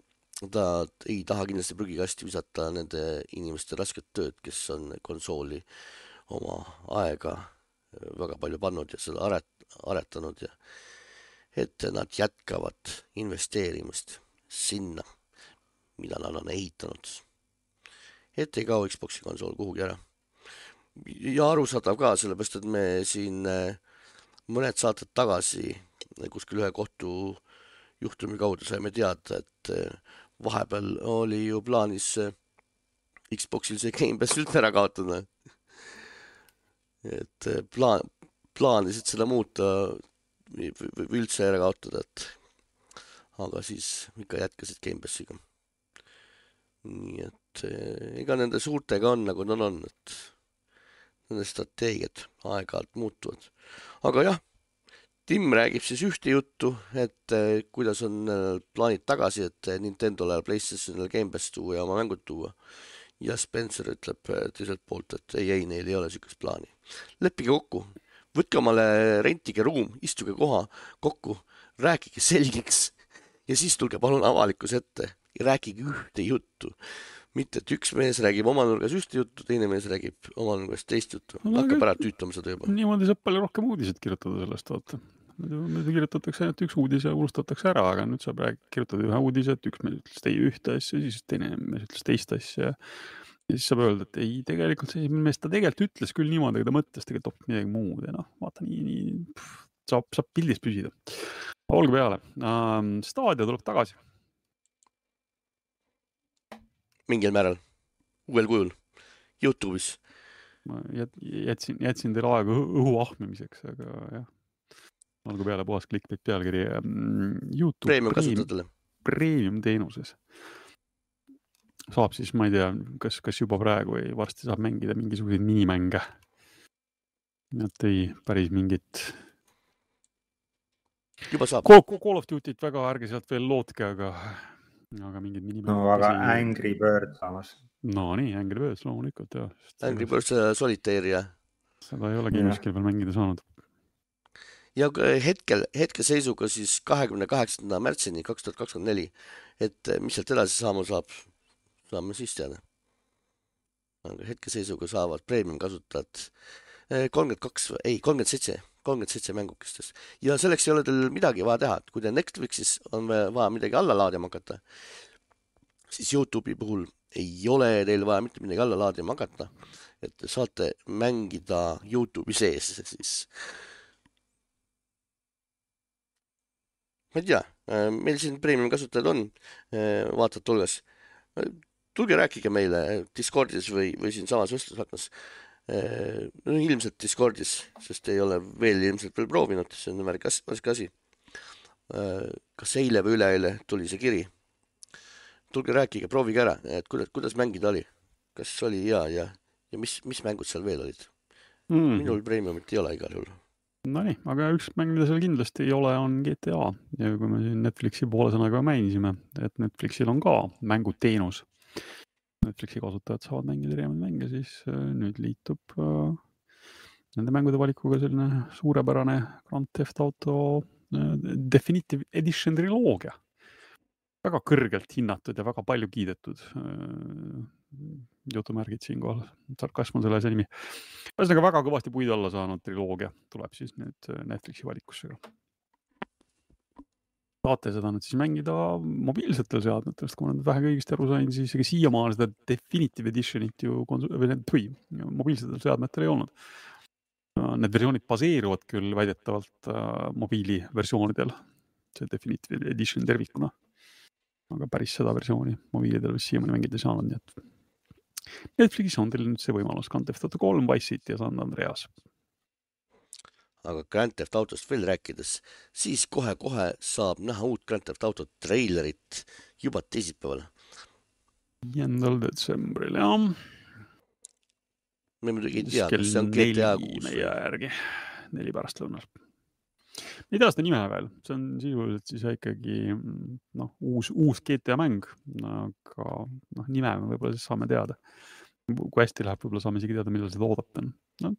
ta ei taha kindlasti prügikasti visata nende inimeste rasket tööd, kes on konsooli oma aega eh, väga palju pannud ja seda aret-, aretanud ja et nad jätkavad investeerimist sinna, mida nad on ehitanud. et ei kao Xbox'i konsool kuhugi ära ja arusaadav ka, sellepärast et me siin äh, mõned saated tagasi kuskil ühe kohtujuhtumi kaudu saime teada, et äh, vahepeal oli ju plaanis äh, Xboxil see Gamepass üldse ära kaotada. et plaan, plaanisid seda muuta või, või üldse ära kaotada, et aga siis ikka jätkasid Gamepassiga. nii et ega nende suurtega on nagu nad on, et nende strateegiad aeg-ajalt muutuvad. aga jah, Tim räägib siis ühte juttu, et eh, kuidas on eh, plaanid tagasi, et eh, Nintendole ja Playstationile Gamepass tuua ja oma mängud tuua. ja Spencer ütleb teiselt poolt, et ei, ei, neil ei ole niisugust plaani. leppige kokku, võtke omale, rentige ruum, istuge koha kokku, rääkige selgeks ja siis tulge palun avalikkuse ette ja rääkige ühte juttu mitte, et üks mees räägib oma nurgas ühte juttu, teine mees räägib oma nurgas teist juttu no,, hakkab ära tüütama seda juba. niimoodi saab palju rohkem uudiseid kirjutada sellest, vaata. muidu kirjutatakse ainult üks uudis ja unustatakse ära, aga nüüd saab kirjutada ühe uudise, et üks mees ütles teie ühte asja, siis teine mees ütles teist asja. ja siis saab öelda, et ei, tegelikult see mees, ta tegelikult ütles küll niimoodi, aga ta mõtles tegelikult hoopis midagi muud ja noh, vaata nii, nii saab, saab pildis püsida. olge peale uh,, Stadia tuleb tagasi mingil määral, uuel kujul, Youtube'is. ma jätsin, jätsin teile aega õhu ahmimiseks, aga jah, olgu peale puhas clickbait pealkiri. Mm, Youtube Premium kasutajatele. Premium teenuses saab siis, ma ei tea, kas, kas juba praegu või varsti saab mängida mingisuguseid minimänge. et ei, päris mingit. juba saab. Call of Duty't väga ärge sealt veel lootke, aga aga mingid minimängud. no aga Angry Bird samas. no nii, Angry Birds loomulikult jah. Angry Birds äh, Solitaire jah. seda ei olegi kuskil veel mängida saanud. ja hetkel, hetkeseisuga siis kahekümne kaheksanda märtsini kaks tuhat kakskümmend neli, et äh, mis sealt edasi saama saab, saame siis teada. aga hetkeseisuga saavad premium kasutajad äh, kolmkümmend kaks, ei, kolmkümmend seitse kolmkümmend seitse mängukestes. Ja selleks ei ole teil midagi vaja teha, et kui teil Netflixis on vaja midagi alla laadima hakata, siis Youtube'i puhul ei ole teil vaja mitte midagi alla laadima hakata, et te saate mängida Youtube'i sees siis. ma ei tea, meil siin premium kasutajad on, vaatajate hulgas. tulge rääkige meile Discordis või, või siinsamas vestlusaknas. Äh, no ilmselt Discordis, sest ei ole veel ilmselt veel proovinud, see on värk as-, raske asi. Äh, kas eile või üleeile tuli see kiri? tulge rääkige, proovige ära, et kuidas, kuidas mängida oli, kas oli hea ja, ja mis, mis mängud seal veel olid mm.? minul Premiumit ei ole igal juhul. Nonii, aga üks mäng, mida seal kindlasti ei ole, on GTA ja kui me siin Netflixi poole sõnaga mainisime, et Netflixil on ka mänguteenus Netflixi kasutajad saavad mängida erinevaid mänge, siis äh, nüüd liitub äh, nende mängude valikuga selline suurepärane Grand Theft Auto äh, Definitive Edition triloogia. väga kõrgelt hinnatud ja väga palju kiidetud. jutumärgid siinkohal, sarkasm on selle asja nimi. ühesõnaga väga kõvasti puidu alla saanud triloogia tuleb siis nüüd Netflixi valikusse ka saate seda nüüd siis mängida mobiilsetel seadmetel, sest kui ma nüüd vähegi õigesti aru sain, siis ega siiamaani seda Definitive Editionit ju või või mobiilsetel seadmetel ei olnud. Need versioonid baseeruvad küll väidetavalt äh, mobiiliversioonidel, see Definitive Edition tervikuna. aga päris seda versiooni mobiilidel vist siiamaani mängida ei saanud, nii et Netflixis on teil nüüd see võimalus, Auto kolm, Wise City ja San Andreas aga Grand Theft Autost veel rääkides, siis kohe-kohe saab näha uut Grand Theft Auto treilerit juba teisipäeval. viiendal detsembril jah. me muidugi ei tea, kas see on GTA kuus. meie järgi, neli pärastlõunal ei tea seda nime veel, see on sisuliselt siis ikkagi noh, uus, uus GTA mäng, aga noh, nime me võib-olla siis saame teada. Kui hästi läheb, võib-olla saame isegi teada, millal seda oodata on. no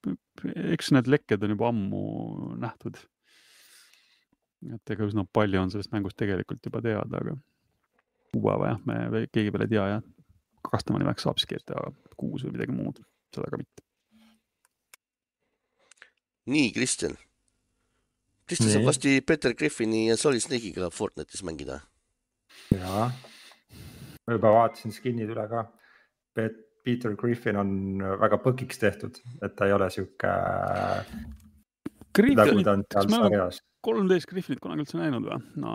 eks need lekked on juba ammu nähtud. et ega üsna palju on sellest mängust tegelikult juba teada, aga kuupäeva jah, me keegi veel ei tea jah. kas tema nimeks saab siis GTA kuus või midagi muud, seda ka mitte. nii, Kristjan Kristjan saab varsti Peter Griffini ja Solid Snake'iga Fortnite'is mängida. jaa, ma juba vaatasin skin'id üle ka. Peter Griffin on väga põkiks tehtud, et ta ei ole sihuke. nagu. 3D-s Griffinit kunagi üldse näinud või? no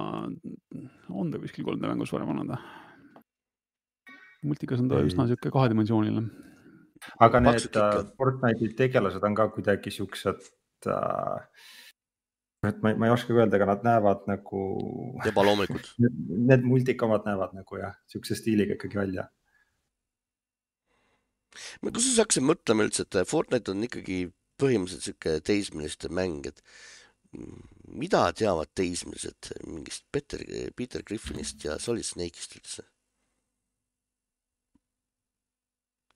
on ta kuskil 3D mängus varem olnud või? multikas on ta ei. üsna sihuke kahedimensiooniline. aga need Fortnite'i tegelased on ka kuidagi siuksed äh, et ma, ma ei oska öelda, aga nad näevad nagu. ebaloomulikud Need multikamad näevad nagu jah, siukse stiiliga ikkagi välja. Kuidas sa hakkasid mõtlema üldse, et Fortnite on ikkagi põhimõtteliselt sihuke teismeliste mäng, et mida teavad teismelised mingist Peter, Peter Griffinist ja Solid Snake'ist üldse?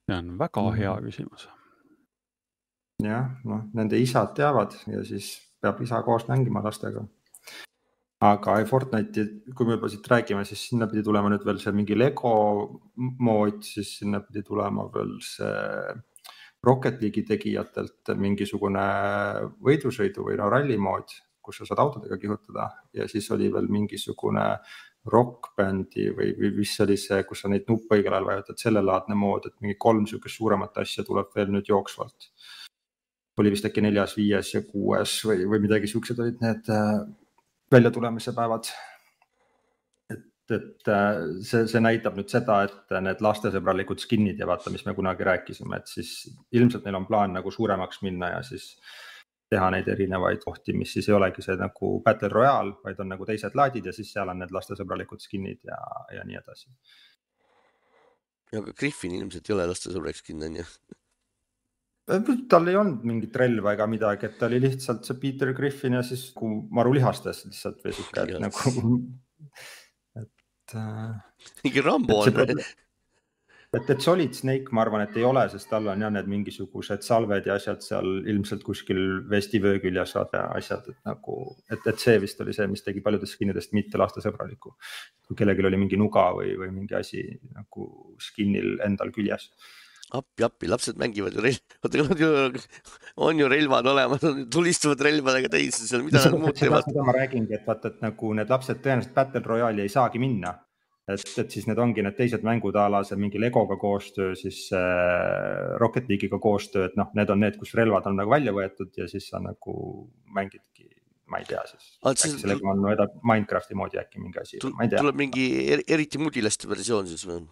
see on väga hea küsimus. jah, noh, nende isad teavad ja siis peab isa koos mängima lastega. Aga Fortnite'i, kui me juba siit räägime, siis sinna pidi tulema nüüd veel see mingi Lego mood, siis sinna pidi tulema veel see Rocket League'i tegijatelt mingisugune võidusõidu või no rallimood, kus sa saad autodega kihutada. Ja siis oli veel mingisugune rokkbändi või, või mis oli see, kus sa neid nuppe õigel ajal vajutad, sellelaadne mood, et mingi kolm sihukest suuremat asja tuleb veel nüüd jooksvalt. Oli vist äkki neljas, viies ja kuues või, või midagi siuksed olid need äh, väljatulemise päevad. et, et äh, see, see näitab nüüd seda, et need lastesõbralikud skin'id ja vaata, mis me kunagi rääkisime, et siis ilmselt neil on plaan nagu suuremaks minna ja siis teha neid erinevaid kohti, mis siis ei olegi see nagu battle royale, vaid on nagu teised laadid ja siis seal on need lastesõbralikud skin'id ja, ja nii edasi. aga Griffin ilmselt ei ole lastesõbralik skin on ju tal ei olnud mingit relva ega midagi, et ta oli lihtsalt see Peter Griffin ja siis marulihastes lihtsalt või sihuke nagu, et äh,. mingi Rambo on või? et, et Solid Snake, ma arvan, et ei ole, sest tal on jah, need mingisugused salved ja asjad seal ilmselt kuskil vestivöö küljes ja asjad, et nagu, et, et see vist oli see, mis tegi paljudest skin'idest mitte lastesõbralikku. kui kellelgi oli mingi nuga või, või mingi asi nagu skin'il endal küljes appi, appi, lapsed mängivad ju relv, oota, nad ju, on ju relvad olemas, tulistavad relvadega täis, seal mida nad muud teevad. seda ma räägingi, et vaata, et nagu need lapsed tõenäoliselt Battle Royale'i ei saagi minna. et, et siis need ongi need teised mängud a la see mingi Legoga koostöö, siis äh, Rocket League'iga koostöö, et noh, need on need, kus relvad on nagu välja võetud ja siis sa nagu mängidki ma ei tea siis. äkki sellega on Minecrafti moodi äkki mingi asi, ma ei tea. tuleb mingi eriti mudilaste versioon siis või?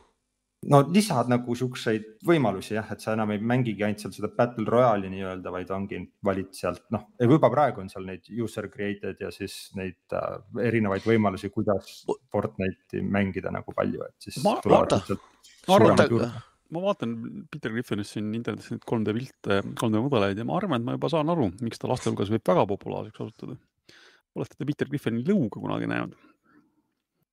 No lisad nagu siukseid võimalusi jah, et sa enam ei mängigi ainult seal seda battle royale'i nii-öelda, vaid ongi valid sealt noh, juba praegu on seal neid user created ja siis neid äh, erinevaid võimalusi, kuidas Fortnite'i mängida nagu palju, et siis. ma vaatan, ma vaatan Peter Griffinist siin internetis neid 3D pilte, 3D mudeleid ja ma arvan, et ma juba saan aru, miks ta laste hulgas võib väga populaarseks osutuda. olete te Peter Griffini lõuga kunagi näinud?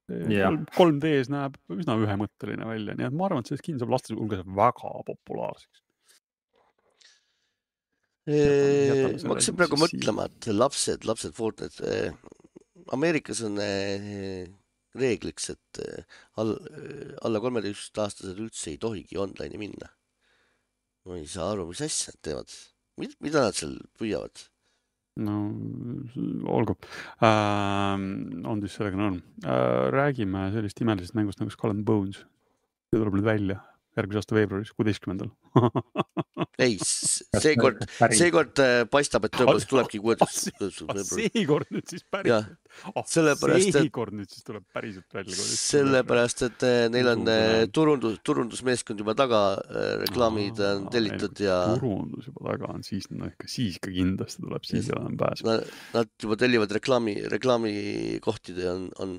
Yeah.. 3D-s näeb üsna ühemõtteline välja, nii et ma arvan, et see skin saab laste hulgas väga populaarseks. ma hakkasin praegu mõtlema, et lapsed, lapsed Fortnite äh,, Ameerikas on äh, reegliks, et äh, all, alla kolmeteistaastased üldse ei tohigi online'i minna. ma ei saa aru, mis asja nad teevad, mida nad seal püüavad no olgu äh,, on siis sellega nõnda äh,. räägime sellist imelisest mängust nagu Skull and Bones. see tuleb nüüd välja järgmise aasta veebruaris, kuueteistkümnendal. ei, seekord, seekord äh, paistab, et tõepoolest tulebki kuueteist veebruar. seekord nüüd siis päriselt. sellepärast, et- seekord nüüd siis tuleb päriselt välja. sellepärast, et äh, neil on äh, seda. turundus, turundusmeeskond juba taga, reklaamid on tellitud ja turundus juba taga on, siis no ikka, siis ikka kindlasti tuleb, siis enam pääsu. nad, nad juba tellivad reklaami, reklaamikohtade on, on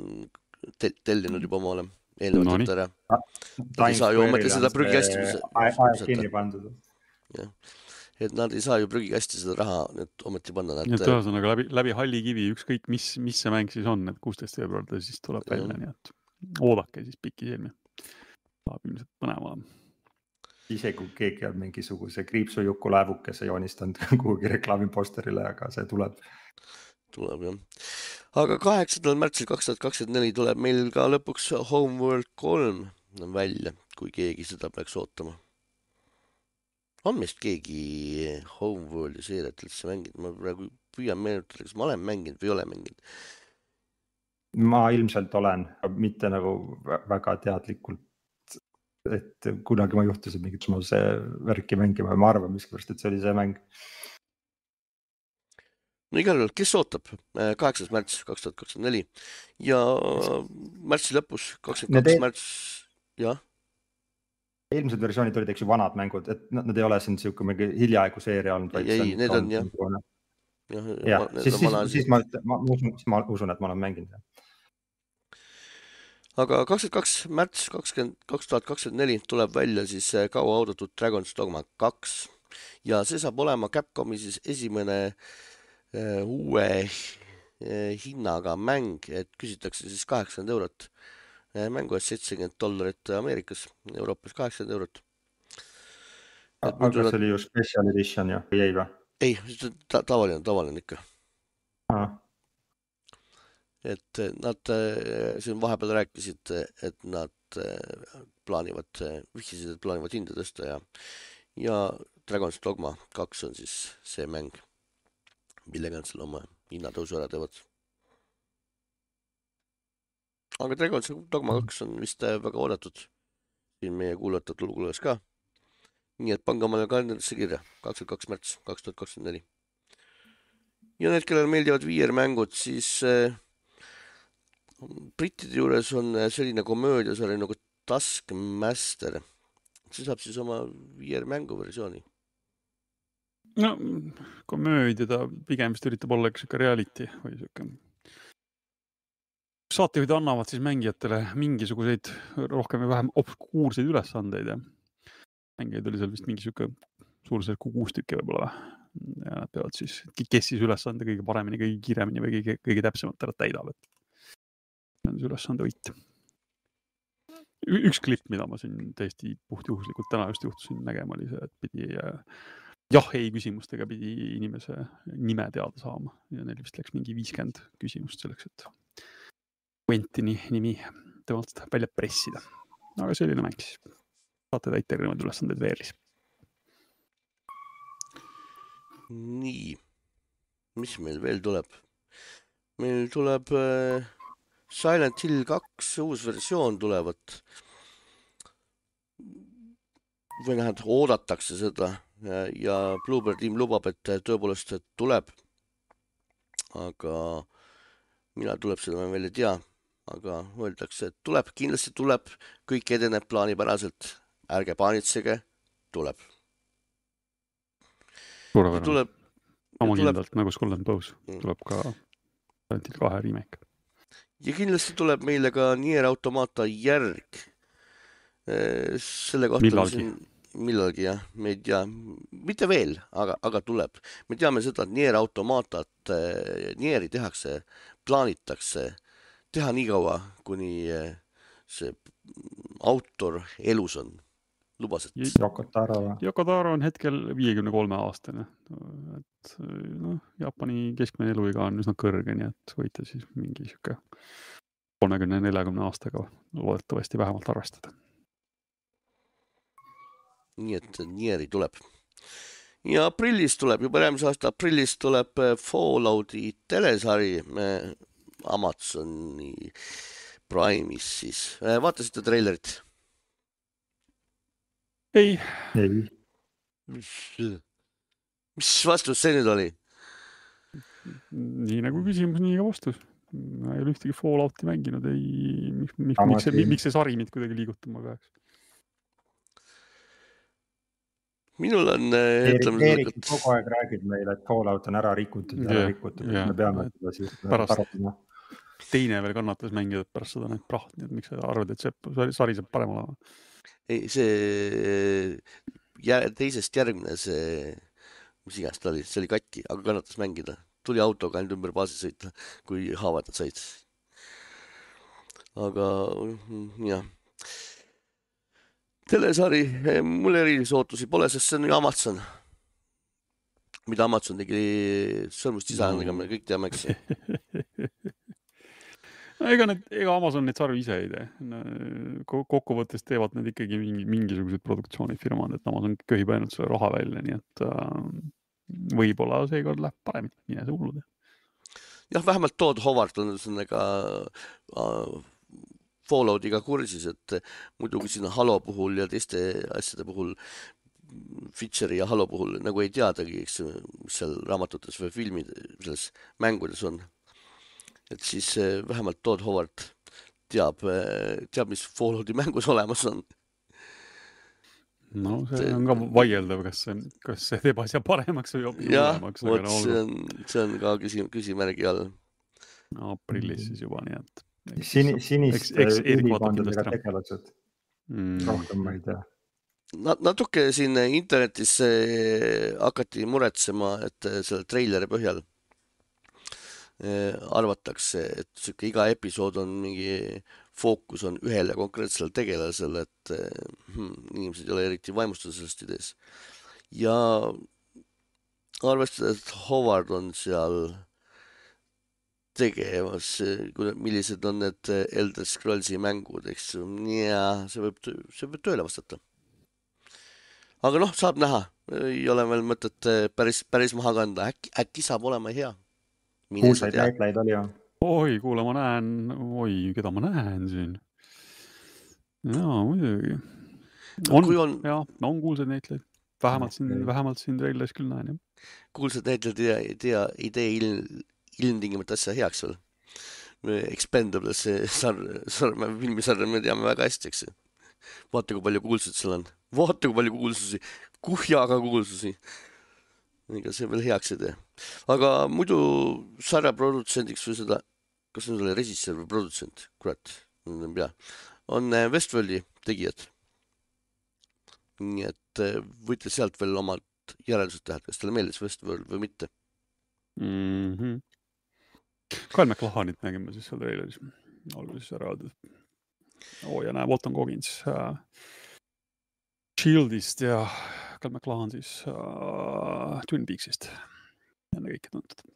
te, tellinud juba omale eelnevalt Nonii. ette ära. ei saa ju ometi seda prügikasti aeg kinni pandud. et nad ei saa ju prügikasti seda raha nüüd ometi panna, nii et ühesõnaga läbi, läbi halli kivi, ükskõik mis, mis see mäng siis on, et kuusteist veebruar ta siis tuleb Jah. välja, nii et oodake siis pikisilmi. saab ilmselt põnev olema. isegi kui keegi on mingisuguse kriipsujuku laevukese joonistanud kuhugi reklaamiposterile, aga see tuleb. tuleb jah. Aga kaheksandal märtsil kaks tuhat kakskümmend neli tuleb meil ka lõpuks Homeworld kolm välja, kui keegi seda peaks ootama. on meist keegi Homeworldi seeriat üldse mänginud, ma praegu püüan meenutada, kas ma olen mänginud või ei ole mänginud. ma ilmselt olen, mitte nagu vä- väga teadlikult. et kunagi ma juhtusin mingit samasuguse värki mängima ja ma arvan miskipärast, et see oli see mäng. No igal juhul, kes ootab, kaheksas märts kaks tuhat kakskümmend neli ja märtsi lõpus, kakskümmend kaks märts, jah, eelmised versioonid olid, eks ju, vanad mängud, et nad, ei ole siin sihuke mingi hiljaaegu seeria olnud. Ei, need on jah. jah, jah, siis, siis, vana siis ma, ma usun, siis ma usun, et ma olen mänginud. aga kakskümmend kaks märts kakskümmend, kaks tuhat kakskümmend neli tuleb välja siis äh, kauaoodatud Dragon's Dogma kaks ja see saab olema Capcomi siis esimene äh, uue äh, hinnaga mäng, et küsitakse siis kaheksakümmend eurot äh, mängu eest seitsekümmend dollarit Ameerikas, Euroopas kaheksakümmend eurot. Aga nad- see oli ju special edition ju, või ei või? ei, see on ta, tavaline, tavaline ikka, et äh, nad, siin vahepeal rääkisid, et nad äh, plaanivad, vihjasid, et plaanivad hinda tõsta ja, ja Dragon's Dogma kaks on siis see mäng, millega nad selle oma hinnatõusu ära teevad. aga Dragon's Dogma kaks on vist äh, väga oodatud siin meie kuulajate hulgas ka. nii et pange omale kalendrisse kirja, kakskümmend kaks märts kaks tuhat kakskümmend neli. ja need, kellele meeldivad VR-mängud, siis äh, brittide juures on äh, selline komöödiasari nagu Taskmaster. see saab siis oma VR-mängu versiooni. No komöödia ta pigem vist üritab olla üks sihuke reality või sihuke. saatejuhid annavad siis mängijatele mingisuguseid rohkem või vähem obskuurseid ülesandeid ja mängijaid oli seal vist mingi sihuke suurusjärku kuus tükki võib-olla või ja nad peavad siis, kes siis ülesande kõige paremini, kõige kiiremini või kõige, kõige täpsemalt ära täidab, et see on see ülesande võit. üks klipp, mida ma siin täiesti puhtjuhuslikult täna just juhtusin nägema, oli see, et pidi äh, jah-ei küsimustega pidi inimese nime teada saama ja neil vist läks mingi viiskümmend küsimust selleks, et Quentini nimi temalt välja pressida. aga selline mäng siis, saate täita erinevaid ülesandeid VR-is. nii, mis meil veel tuleb? meil tuleb äh, Silent Hill kaks uus versioon tulevat. või vähemalt oodatakse seda ja, ja Bluebird tiim lubab, et tõepoolest tuleb. aga millal tuleb, seda ma veel ei tea, aga öeldakse, et tuleb, kindlasti tuleb, kõik edeneb plaanipäraselt, ärge paanitsege, tuleb. suurepärane, tuleb sama tuleb- kindlalt nagu Skull and Bones Mm. tuleb ka Silent Hill kahe remake. ja kindlasti tuleb meile ka Nier Automata järg. selle kohta Millalgi. siin millalgi jah, me ei tea, mitte veel, aga, aga tuleb. me teame seda, et Nier Automatat, Nieri tehakse, plaanitakse teha nii kaua, kuni eh, see autor elus on. lubas, et Yoko Taro? Yoko Taro on hetkel viiekümne kolme aastane, et noh, Jaapani keskmine eluiga on üsna kõrge, nii et võite siis mingi sihuke kolmekümne, neljakümne aastaga loodetavasti vähemalt arvestada. Nii et Nieri tuleb. ja aprillis tuleb, juba järgmise aasta aprillis tuleb äh, Fallouti telesari äh, Amazoni Prime'is siis. vaatasite treilerit? ei, ei, mis vastus see nüüd oli? nii nagu küsimus, nii ka vastus. ma ei ole ühtegi Fallouti mänginud, ei, miks, miks, miks see, miks see sari mind kuidagi liigutama peaks? Minul on äh, ütleme Erik kogu aeg räägib meile, et Fallout on ära rikutud ja ära rikutud, jah. me peame seda siis Pärast- parandama. teine veel kannatas mängida pärast seda nüüd praht, nii et miks sa arvad, et see sari- saab parem olema? ei see jä, teisest järgmine see, mis iganes ta oli, see oli katki, aga kannatas mängida. tuli autoga ainult ümber baasi sõita, kui haavad nad said. aga jah. telesari, mul erilisi ootusi pole, sest see on ju Amazon. mida Amazon tegi sõrmust sisandega, me kõik teame, eks ju. ega need, ega Amazon neid sarju ise ei tee. kokkuvõttes teevad need ikkagi mingi, mingisugused produktsioonifirmad, et Amazon köhib ainult selle raha välja, nii et äh, võib-olla seekord läheb paremini, mine sa hullu tea. jah, vähemalt Todd Howard on ühesõnaga äh, Falloutiga kursis, et muidugi siin Halo puhul ja teiste asjade puhul, Fitcheri ja Halo puhul nagu ei teadagi, eks seal raamatutes või filmid, selles mängudes on. et siis äh, vähemalt Todd Howard teab, teab, mis Fallouti mängus olemas on. no see on ka vaieldav, kas see, kas see teeb asja paremaks või hoopis jah, hullemaks, vot aga see on, see on ka küsi-, küsimärgi all. aprillis siis juba, nii et. Sini, siniste ülikondadega tegelased, mm, rohkem ma ei tea. Nad natuke siin internetis eh, hakati muretsema, et eh, selle treileri põhjal eh, arvatakse, et sihuke iga episood on mingi fookus on ühele konkreetsele tegelasele, et hmm, inimesed ei ole eriti vaimustatud sellest ideest. ja arvestades, et Howard on seal tegemas, millised on need eh, Elder Scrollsi mängud, eks ju, ja see võib, see võib tööle vastata aga noh, saab näha, ei ole veel mõtet eh, päris, päris maha kanda, äkki, äkki saab olema hea. kuulsaid näitlejaid oli ju. oi, kuule, ma näen, oi, keda ma näen siin. jaa, muidugi. on on jah, on kuulsaid näitlejaid. vähemalt siin vähemalt siin treileris küll näen jah. kuulsad näitlejad ei tea, ei tea, ei tee ilm, ilmtingimata asja heaks veel. Expendables, sarn-, sarn-, filmisarja me teame väga hästi, eks ju. vaata, kui palju kuulsusi seal on, vaata, kui palju kuulsusi, kuhjaga kuulsusi. ega see veel heaks ei tee. aga muidu sarja produtsendiks või seda, kas nüüd oli režissöör või produtsent, kurat, nüüd ei pea, on eh, Westworldi tegijad. nii et eh, võite sealt veel omad järeldused teha, et kas teile meeldis Westworld või mitte. mm. -hmm. Kyle McLachlanit nägime siis seal treileris, olgu siis ära öeldud. oo ja näe, Walton Goggins äh, Shieldist ja Kyle McLachlan siis äh, Twin Peaksist. ennekõike tuntud.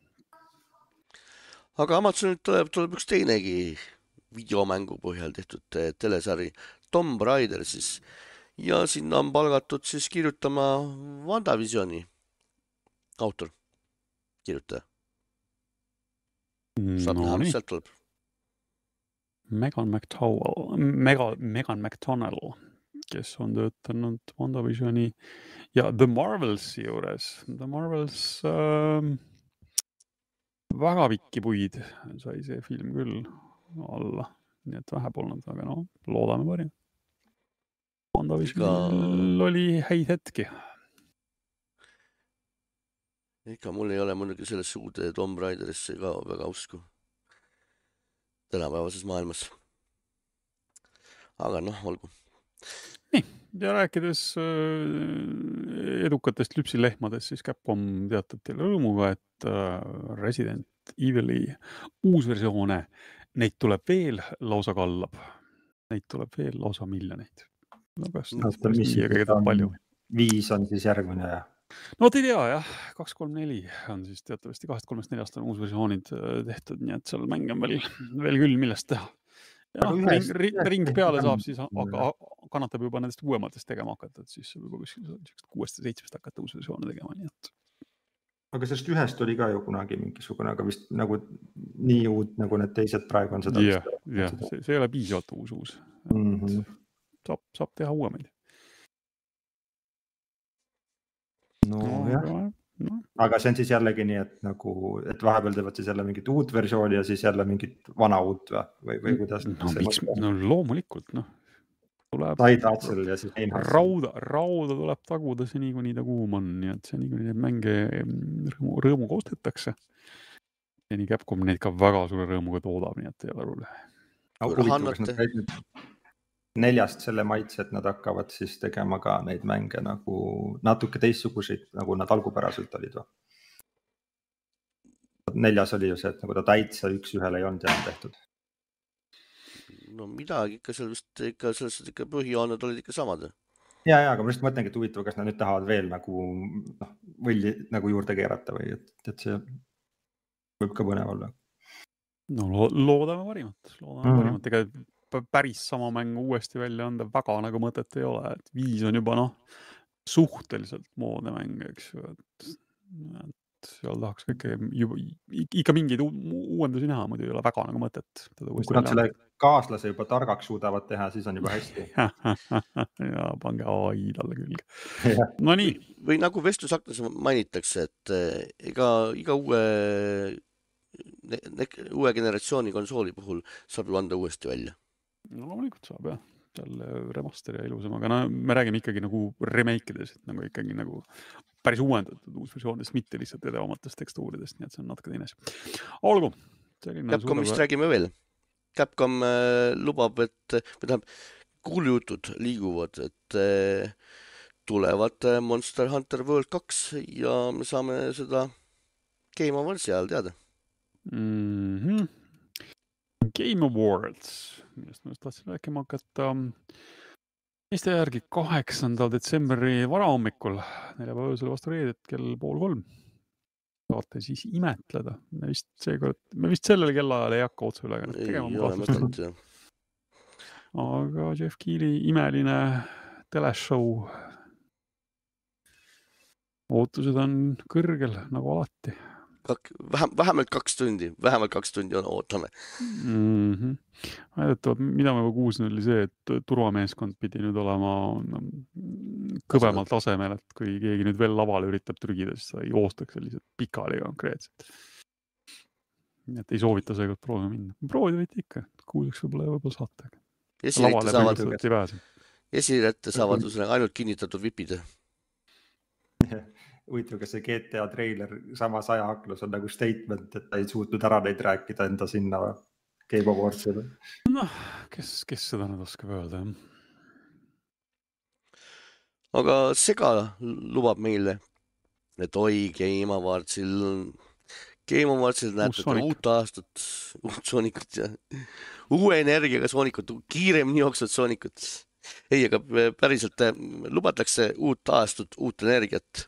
aga Amazonilt tuleb, tuleb üks teinegi videomängu põhjal tehtud eh, telesari, Tomb Raider siis ja sinna on palgatud siis kirjutama WandaVisioni autor, kirjutaja, saab näha, no mis nii, sealt tuleb. Megan McDowell, Mega, Megan McDonnell, kes on töötanud WandaVisioni ja The Marvelsi juures. The Marvels äh,, väga pikki puid sai see film küll alla, nii et vähe polnud, aga no loodame parim. WandaVisionil oli häid hetki. Ega mul ei ole muidugi sellesse uude Tomb Raiderisse ka väga usku tänapäevases maailmas. aga noh, olgu. ja rääkides äh, edukatest lüpsilehmadest, siis Capcom teatab teile rõõmuga, et äh, Resident Evil'i uusversioone, neid tuleb veel, lausa kallab. Neid tuleb veel lausa miljoneid. no kas oota, mis nii, palju? viis on siis järgmine no vot ei tea jah, kaks, kolm, neli on siis teatavasti kahest, kolmest, neljast on uusversioonid äh, tehtud, nii et seal mänge on veel, veel küll, millest teha. ja noh, ring, ring, ring peale saab, siis aga kannatab juba nendest uuematest tegema hakata, et siis võib kuskil siuksest kuuest või seitsmest hakata uusversioone tegema, nii et aga sellest ühest oli ka ju kunagi mingisugune, aga vist nagu nii uut nagu need teised praegu on seda jah jah, see, ei ole piisavalt uus, uus. Mhm. saab, saab teha uuemaid. nojah, noh, aga see on siis jällegi nii, et nagu, et vahepeal teevad siis jälle mingit uut versiooni ja siis jälle mingit vana uut või, või, või kuidas no miks, no loomulikult noh, tuleb Taidatsel ja siis Einhardsil. rauda, rauda tuleb taguda seni, kuni ta kuum on, nii et seni, kuni neid mänge mm, rõõmu, rõõmuga ostetakse. seni Capcom neid ka väga suure rõõmuga toodab, nii et ei ole hullu. Huvitav, kas nad annate. Neljast selle maitse, et nad hakkavad siis tegema ka neid mänge nagu natuke teistsuguseid, nagu nad algupäraselt olid või? neljas oli ju see, et nagu ta täitsa üks-ühele ei olnud enam tehtud. no midagi ikka seal vist ikka selles suhtes ikka põhijooned olid ikka samad. ja, ja, aga ma lihtsalt mõtlengi, et huvitav, kas nad nüüd tahavad veel nagu noh, võlli nagu juurde keerata või et, et see võib ka põnev olla. no lo loodame parimat, loodame mm. -hmm. parimat, ega päris sama mängu uuesti välja anda väga nagu mõtet ei ole, et viis on juba noh, suhteliselt moodne mäng, eks ju, et, et seal tahaks ka ikka juba ikka mingeid uu- uuendusi näha, muidu ei ole väga nagu mõtet kui nad selle kaaslase juba targaks suudavad teha, siis on juba hästi. ja pange ai talle külge. Nonii, või nagu vestlusaknas mainitakse, et eh, ega iga uue, uue generatsiooni konsooli puhul saab ju anda uuesti välja. No loomulikult saab jah, jälle remaster ja ilusam, aga no me räägime ikkagi nagu remake idest, et nagu ikkagi nagu päris uuendatud uusversioonidest, mitte lihtsalt edevamatest tekstuuridest, nii et see on natuke teine asi. olgu, Capcomist räägime veel. Capcom eh, lubab, et, või tähendab, kuulujutud liiguvad, et eh, tulevad eh, Monster Hunter World kaks ja me saame seda Game Awards'i ajal teada. mm. -hmm. Game Awards, millest ma just tahtsin rääkima hakata. Eesti järgi kaheksandal detsembri varahommikul, neljapäeva öösel vastu reedet kell pool kolm. saate siis imetleda, me vist seekord, me vist sellel kellaajal ei hakka otseülekannet ei tegema, ma ole mõtet jah. aga Jeff Keeli imeline teleshow. ootused on kõrgel nagu alati kak-, vähem, vähemalt kaks tundi, vähemalt kaks tundi on, ootame. mm. -hmm. väidetavalt, mida ma juba kuulsin, oli see, et turvameeskond pidi nüüd olema kõvemal tasemel, et kui keegi nüüd veel lavale üritab trügida, siis ta ei joostaks selliselt pikali konkreetselt. nii et ei soovita seekord proovima minna. proovida võite ikka, kuulsaks võib-olla, võib-olla saate. lavale saavad, põhimõtteliselt ei pääse. esikätte saavad ühesõnaga ainult kinnitatud vipid. huvitav, kas see GTA treiler samas ajaaklus on nagu statement, et ta ei suutnud ära neid rääkida enda sinna Game Awardsile. noh, kes, kes seda nüüd oskab öelda, jah. aga Sega lubab meile, et oi, Game Awardsil, Game Awardsil näete uut aastat, uut Soonikut ja uue energiaga Soonikut, kiiremini jooksvat Soonikut. ei, aga päriselt eh, lubatakse uut aastat, uut energiat.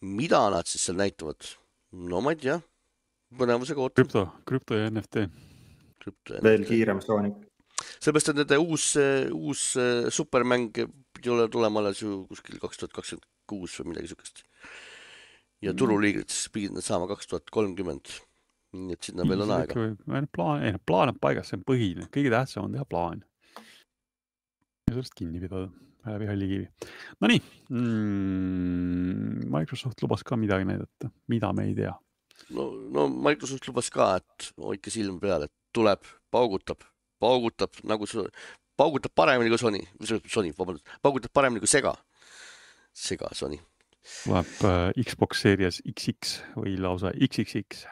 Mida nad siis seal näitavad? no ma ei tea, põnevusega ootan. krüpto, krüpto ja NFT. veel kiirem Sonic. sellepärast, et nende uus, uus äh, supermäng pidi tulema alles ju kuskil kaks tuhat kakskümmend kuus või midagi siukest. ja Mm. turuliigrid siis pidid nad saama kaks tuhat kolmkümmend. nii et sinna veel on aega. plaan, ei noh, plaan on paigas, see on põhiline, kõige tähtsam on teha plaan. Ja sellest kinni pidada läbi halli kivi. Nonii mm,, Microsoft lubas ka midagi näidata, mida me ei tea. no, no Microsoft lubas ka, et hoidke silm peal, et tuleb, paugutab, paugutab nagu paugutab paremini kui Sony, Sony, vabandust, paugutab paremini kui Sega. Sega Sony. tuleb äh, Xbox Series XX või lausa XXX.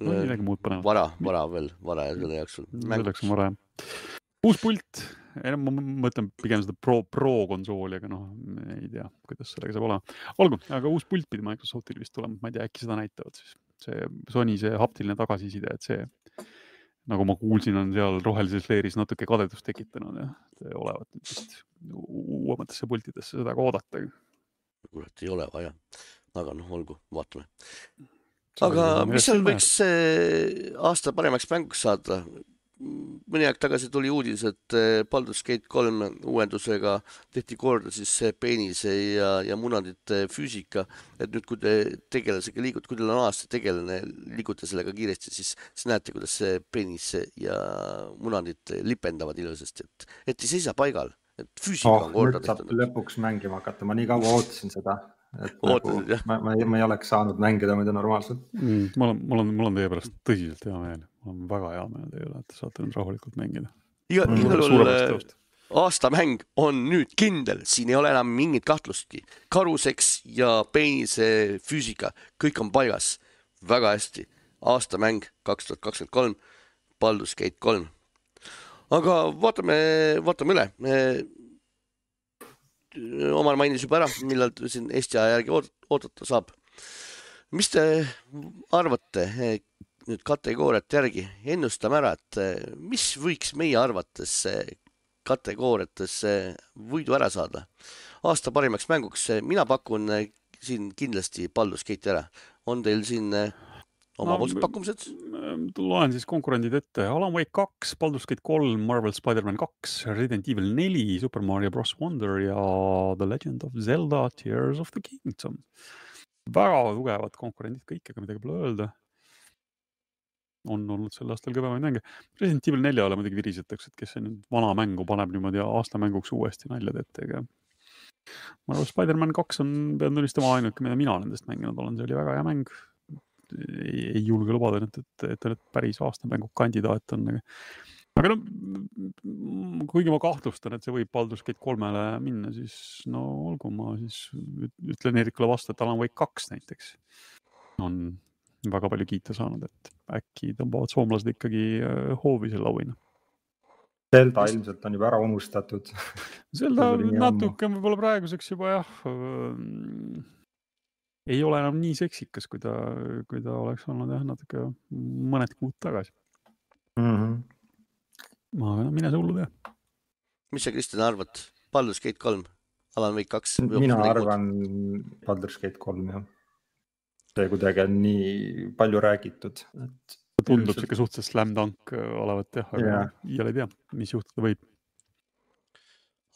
no midagi muud põnevat. vara, vara veel, vara selle jaoks. selleks on vara jah. Uus pult, ma mõtlen pigem seda Pro, Pro konsooli, aga noh, ei tea, kuidas sellega saab olema. olgu, aga uus pult pidi Microsoftil vist tulema, ma ei tea, äkki seda näitavad siis. see Sony see haptiline tagasiside, et see nagu ma kuulsin, on seal rohelises leeris natuke kadedust tekitanud ja olevat vist uuematesse pultidesse seda ka oodata. kurat, ei ole vaja. aga noh, olgu, vaatame. aga mis seal võiks aasta paremaks mänguks saada? Mõni aeg tagasi tuli uudis, et eh, Baldur's Gate kolm uuendusega tehti korda siis see peenise ja, ja munadite füüsika, et nüüd, kui te tegelasega liigute, kui teil on aasta tegelane, liigute sellega kiiresti, siis, siis näete, kuidas see peenis ja munadid lipendavad ilusasti, et, et ei seisa paigal, et füüsika oh on, korda tehtud. lõpuks mängima hakata, ma nii kaua ootasin seda. Et Ootasid, nagu jah? ma, ma ei, ma ei oleks saanud mängida muidu normaalselt. mm,. mul on, mul on, mul on teie pärast tõsiselt hea meel, mul on väga hea meel teie üle, et te saate nüüd rahulikult mängida. iga, igal juhul äh, aastamäng on nüüd kindel, siin ei ole enam mingit kahtlustki. karuseks ja peenise füüsika, kõik on paigas. väga hästi, aastamäng kaks tuhat kakskümmend kolm, Baldur's Gate kolm. aga vaatame, vaatame üle. Omar mainis juba ära, millal siin Eesti aja järgi oodata saab. mis te arvate eh, nüüd kategooriate järgi, ennustame ära, et eh, mis võiks meie arvates eh, kategooriates võidu ära saada. aasta parimaks mänguks, mina pakun siin kindlasti Gate'i ära. on teil siin omapoolsed No, pakkumised? loen siis konkurendid ette. Alan Wake kaks, Baldur's Gate kolm, Marvel Spider-man kaks, Resident Evil neli, Super Mario Bros Wonder ja The Legend of Zelda Tears of the Kingdom. väga tugevad konkurendid kõik, ega midagi pole öelda. on olnud sel aastal kõvemaid mänge. Resident Evil neljale muidugi virisetakse, et kes see nüüd vana mängu paneb niimoodi aastamänguks uuesti nalja teete, ega. Marvel Spider-man kaks on, pean tunnistama, ainuke, mida mina nendest mänginud olen, see oli väga hea mäng ei, ei julge lubada nüüd, et, et ta nüüd päris aastamängu kandidaat on. aga no kuigi ma kahtlustan, et see võib Baldur's Gate kolmele minna, siis no olgu, ma siis üt- ütlen Eerikule vastu, et Alan Wake kaks näiteks on väga palju kiita saanud, et äkki tõmbavad soomlased ikkagi äh, hoovi selle auhinna. Zelda ilmselt on juba ära unustatud. Zelda natuke võib-olla praeguseks juba jah, ei ole enam nii seksikas, kui ta, kui ta oleks olnud jah, natuke mõned kuud tagasi. Mm -hmm. aga no mine sa hullu tea. mis sa, Kristjan, arvad? Baldur's Gate kolm, Alan Wake kaks? mina. arvan Baldur's Gate kolm jah. see kuidagi on nii palju räägitud, et tundub sihuke suhteliselt slam dunk äh, olevat jah, aga Jah. iial ei tea, mis juhtuda võib.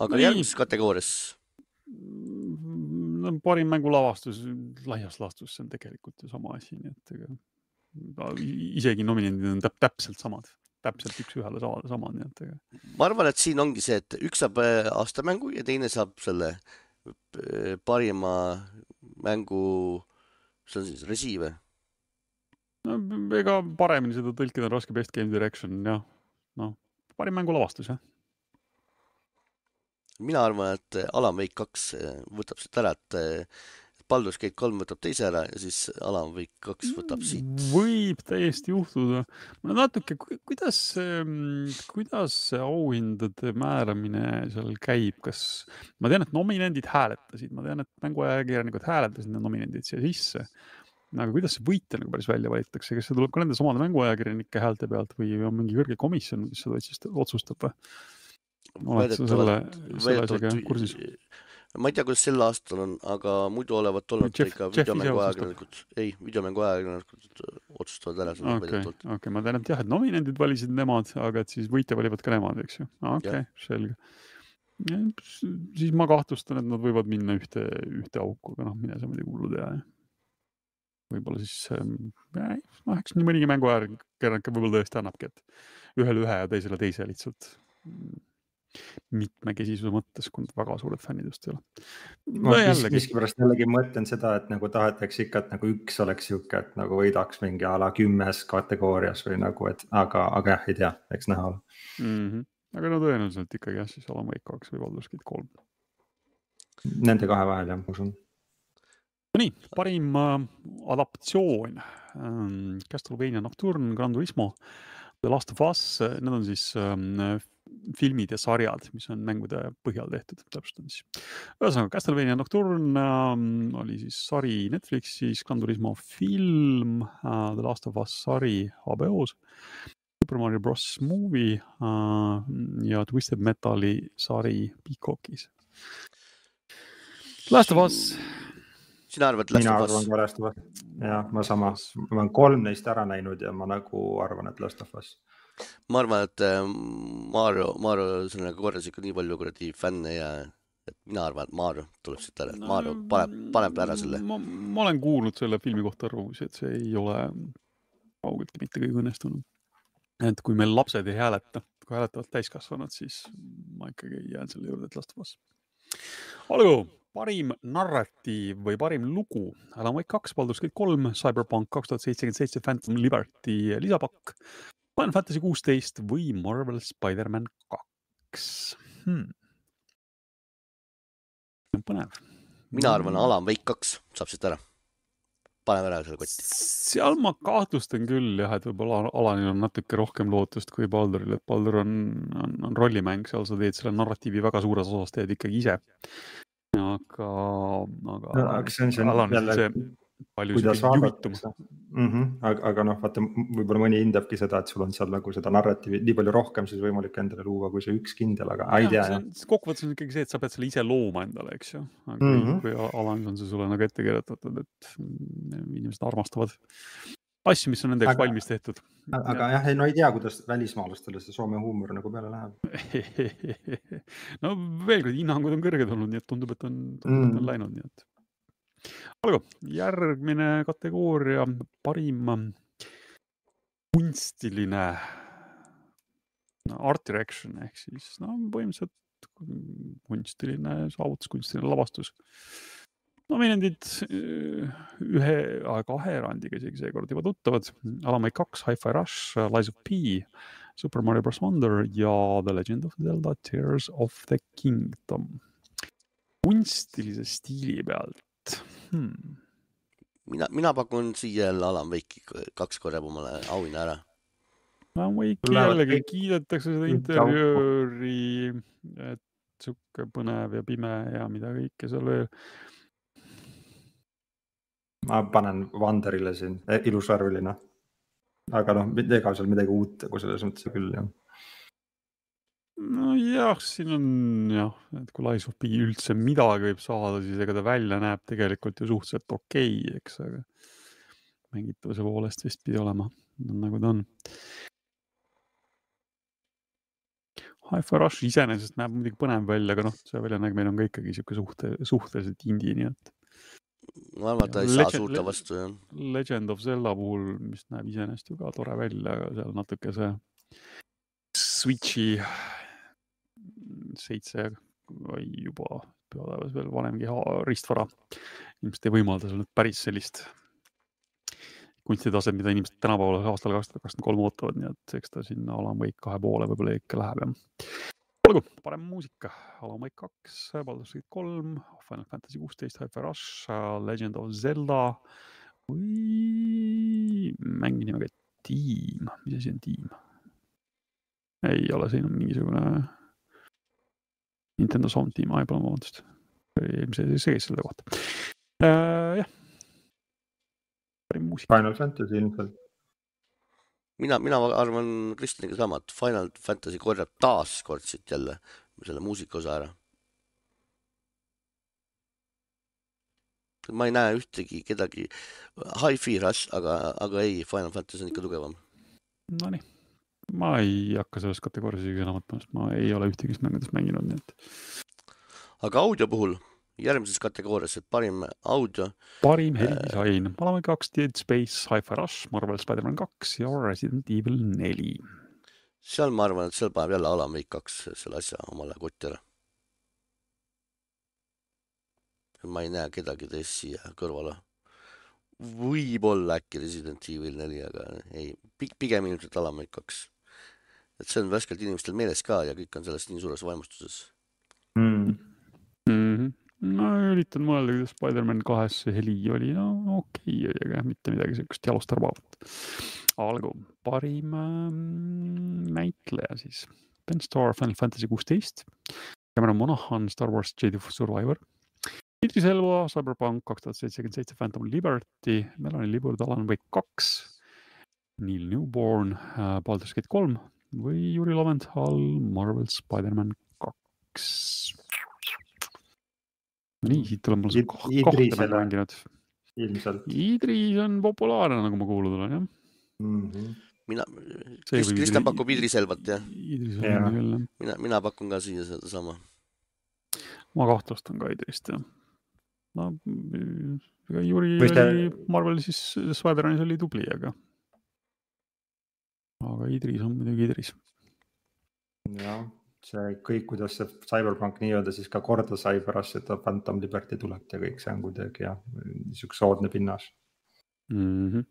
aga Nii. järgmises kategoorias, no parim mängulavastus laias laastus, see on tegelikult ju sama asi, nii et ega isegi nominendid on täp-, täpselt samad, täpselt üks-ühele samad, samad, nii et ega ma arvan, et siin ongi see, et üks saab äh, aastamängu ja teine saab selle äh, parima mängu, see on siis resi või? no ega paremini seda tõlkida on raske, best game direction jah, noh, parim mängulavastus jah. Mina arvan, et äh, Wake kaks äh, võtab siit ära, et äh, Baldur's Gate kolm võtab teise ära ja siis Wake kaks võtab siit. võib täiesti juhtuda. no natuke, kuidas see, kuidas see auhindade määramine seal käib, kas ma tean, et nominendid hääletasid, ma tean, et mänguajakirjanikud hääletasid need nominendid siia sisse. aga kuidas see võitja nagu päris välja valitakse, kas see tuleb ka nende samade mänguajakirjanike häälte pealt või on mingi kõrge komisjon, kes seda otsist- otsustab või? Oled sa selle, selle asjaga kursis? ma ei tea, kuidas sel aastal on, aga muidu olevat olnud Jeff- ikka Jeff ise videomängu otsustab. ajakirjanikud, ei, videomängu ajakirjanikud otsustavad ära selle okei, väidetavalt. okei, ma tean, et jah, et nominendid valisid nemad, aga et siis võitja valivad ka nemad, eks ju. okei Jah. okay,, selge. siis ma kahtlustan, et nad võivad minna ühte, ühte auku, aga noh, mine sa muidugi hullu tea. võib-olla siis ähm,, noh, eks nii mõnigi mänguajakirjanik võib-olla tõesti annabki, et ühele ühe ja teisele teise lihtsalt mitmekesisuse mõttes, kui nad väga suured fännid just ei ole. ma jällegi, miskipärast jällegi mõtlen seda, et nagu tahetakse ikka, et nagu üks oleks sihuke, et nagu võidaks mingi a la kümnes kategoorias või nagu, et aga, aga jah, ei tea, eks näha ole. mm -hmm. aga no tõenäoliselt ikkagi jah, siis Alan Wake kaks või Baldur's Gate kolm. Nende kahe vahel jah, ma usun. no nii, parim äh, adaptatsioon ähm,. Castlevania Nocturne, Gran Turismo, The Last of Us, need on siis ähm, filmid ja sarjad, mis on mängude põhjal tehtud, täpsustan siis. ühesõnaga Castlevania Nocturne ähm, oli siis sari Netflixis, Gran Turismo film äh,, The Last of Us sari HBO-s. Super Mario Bros movie äh, ja Twisted Metali sari Peacockis. Last of Us sina arvad Last mina of arvan Us? ka Last of Us, jah, ma sama, ma olen kolm neist ära näinud ja ma nagu arvan, et Last of Us. ma arvan, et äh, Mario, Mario sellega korjas ikka nii palju kuradi fänne ja et mina arvan, et Mario tuleb siit ära, et Mario paneb, paneb ära selle. ma, ma olen kuulnud selle filmi kohta arvamusi, et see ei ole kaugeltki mitte kõige õnnestunum. et kui meil lapsed ei hääleta kui hääletavad täiskasvanud, siis ma ikkagi jään selle juurde, et Last of Us. olgu, parim narratiiv või parim lugu, Alan Wake kaks, Baldur's Gate kolm, Cyberpunk kaks tuhat seitsekümmend seitse, Phantom Liberty lisapakk, Final Fantasy kuusteist või Marvel Spider-man kaks hmm.. põnev. mina arvan, Alan Wake kaks saab siit ära. paneme ära selle kotti. seal ma kahtlustan küll jah, et võib-olla Alanil on natuke rohkem lootust kui Balduril, et Baldur on, on, on rollimäng, seal sa teed selle narratiivi väga suures osas teed ikkagi ise. aga, aga No, aga see on see Alanil jälle- see palju kuidas vaadatakse mm. -hmm. aga, aga noh, vaata võib-olla mõni hindabki seda, et sul on seal nagu seda narratiivi nii palju rohkem siis võimalik endale luua, kui see üks kindel, aga ei tea kokkuvõttes on ikkagi see, et sa pead selle ise looma endale, eks ju. aga Mhm. mm -hmm. kui Alanis on see sulle nagu ette kirjutatud, et mm, inimesed armastavad asju, mis on nende jaoks Aga- valmis tehtud. aga jah, ei no ei tea, kuidas välismaalastele see Soome huumor nagu peale läheb. no veel kord, hinnangud on kõrged olnud, nii et tundub, et on, tundub, et on Mm. läinud, nii et. olgu, järgmine kategooria, parim kunstiline no, art direction ehk siis no põhimõtteliselt kunstiline saavutus, kunstiline lavastus. Nominendid eh, ühe, kahe erandiga isegi seekord juba tuttavad. Alan Wake kaks, Hi-Fi Rush, Lies of P, Super Mario bros Wonder ja The Legend of Zelda Tears of the Kingdom. kunstilise stiili pealt hmm.. mina, mina pakun siia jälle Alan Wake'i kaks korjab omale auhinna ära. Alan Wake'i jällegi kiidetakse seda interjööri, et sihuke põnev ja pime ja mida kõike seal veel. Ma panen Wanderile siin, ilusvärviline. aga noh, ega seal midagi uut nagu selles mõttes küll jah. nojah, siin on jah, et kui Lies of P üldse midagi võib saada, siis ega ta välja näeb tegelikult ju suhteliselt okei okay,, eks, aga mängitavuse poolest vist pidi olema nagu ta on. Hi-Fi Rush iseenesest näeb muidugi põnev välja, aga noh, see väljanägemine on ka ikkagi sihuke suhte, suhteliselt indie, nii et ma arvan, et ta ei saa Legend- suuta le- vastu jah. Legend of Zelda puhul, mis näeb iseenesest ju ka tore välja, aga seal natuke see Switch'i seitse või juba peaaegu veel vanemgi riistvara ilmselt ei võimalda seal nüüd päris sellist kunstitaset, mida inimesed tänapäeval aastal kaks tuhat kakskümmend kolm ootavad, nii et eks ta sinna Wake kahe poole võib-olla ikka läheb jah. olgu, parem muusika, Alan Wake kaks, Baldur's Gate kolm, Final Fantasy kuusteist, Hi-Fi Rush, Legend of Zelda või mäng nimega Team, mis asi on Team? ei ole, siin on mingisugune Nintendo Sound Team, ai palun vabandust. see, see käis selle kohta uh,. jah, parim muusika. Final Fantasy ilmselt. mina, mina arvan Kristjaniga sama, et Final Fantasy korjab taas kord siit jälle selle muusika osa ära. ma ei näe ühtegi kedagi, Hi-Fi Rush, aga, aga ei, Final Fantasy on ikka tugevam. Nonii, ma ei hakka selles kategoorias isegi sõna võtma, sest ma ei ole ühtegi mängudest mänginud, nii et aga audio puhul järgmises kategoorias, et parim audio, parim helidisain, Alan Wake kaks, Dead Space, Hi-Fi Rush, Marvel Spider-man kaks ja Resident Evil neli. seal ma arvan, et seal paneb jälle Alan Wake kaks selle asja omale kotti ära. ma ei näe kedagi teist siia kõrvale. võib-olla äkki Resident Evil neli, aga ei, pigem ilmselt Alan Wake kaks. et see on värskelt inimestel meeles ka ja kõik on sellest nii suures vaimustuses. Mm. mm. -hmm. Ma üritan mõelda, kuidas Spider-man kahes see heli oli, no okei oli, aga mitte midagi siukest jalust arvavat. olgu, parim ähm, näitleja siis, Ben Starr, Final Fantasy kuusteist, Cameron Monaghan, Star Wars Jedi Survivor, Idris Elva, Cyberpunk kaks tuhat seitsekümmend seitse, Phantom Liberty, Melanie Libord, Alan Wake kaks, Neil Newborn, Baldur's Gate kolm. Või Juri Loventhal, Marvel Spider-man kaks. nii, siit tuleb mul see Idrisele. mängu mänginud. ilmselt Idris on populaarne, nagu ma kuulnud olen, jah. mm. -hmm. mina, Kristjan Idri- pakub Idris Elvat jah, Idris on Jaa. küll, jah. mina, mina pakun ka siia sedasama. ma kahtlustan ka Idrist, jah. no mm, ega Juri Või see- oli Marvel siis Spider-manis oli tubli, aga, aga Idris on muidugi Idris. jah, see kõik, kuidas see CyberPunk nii-öelda siis ka korda sai pärast seda Phantom Liberty tulet ja kõik see on kuidagi jah, niisugune soodne pinnas mm. -hmm.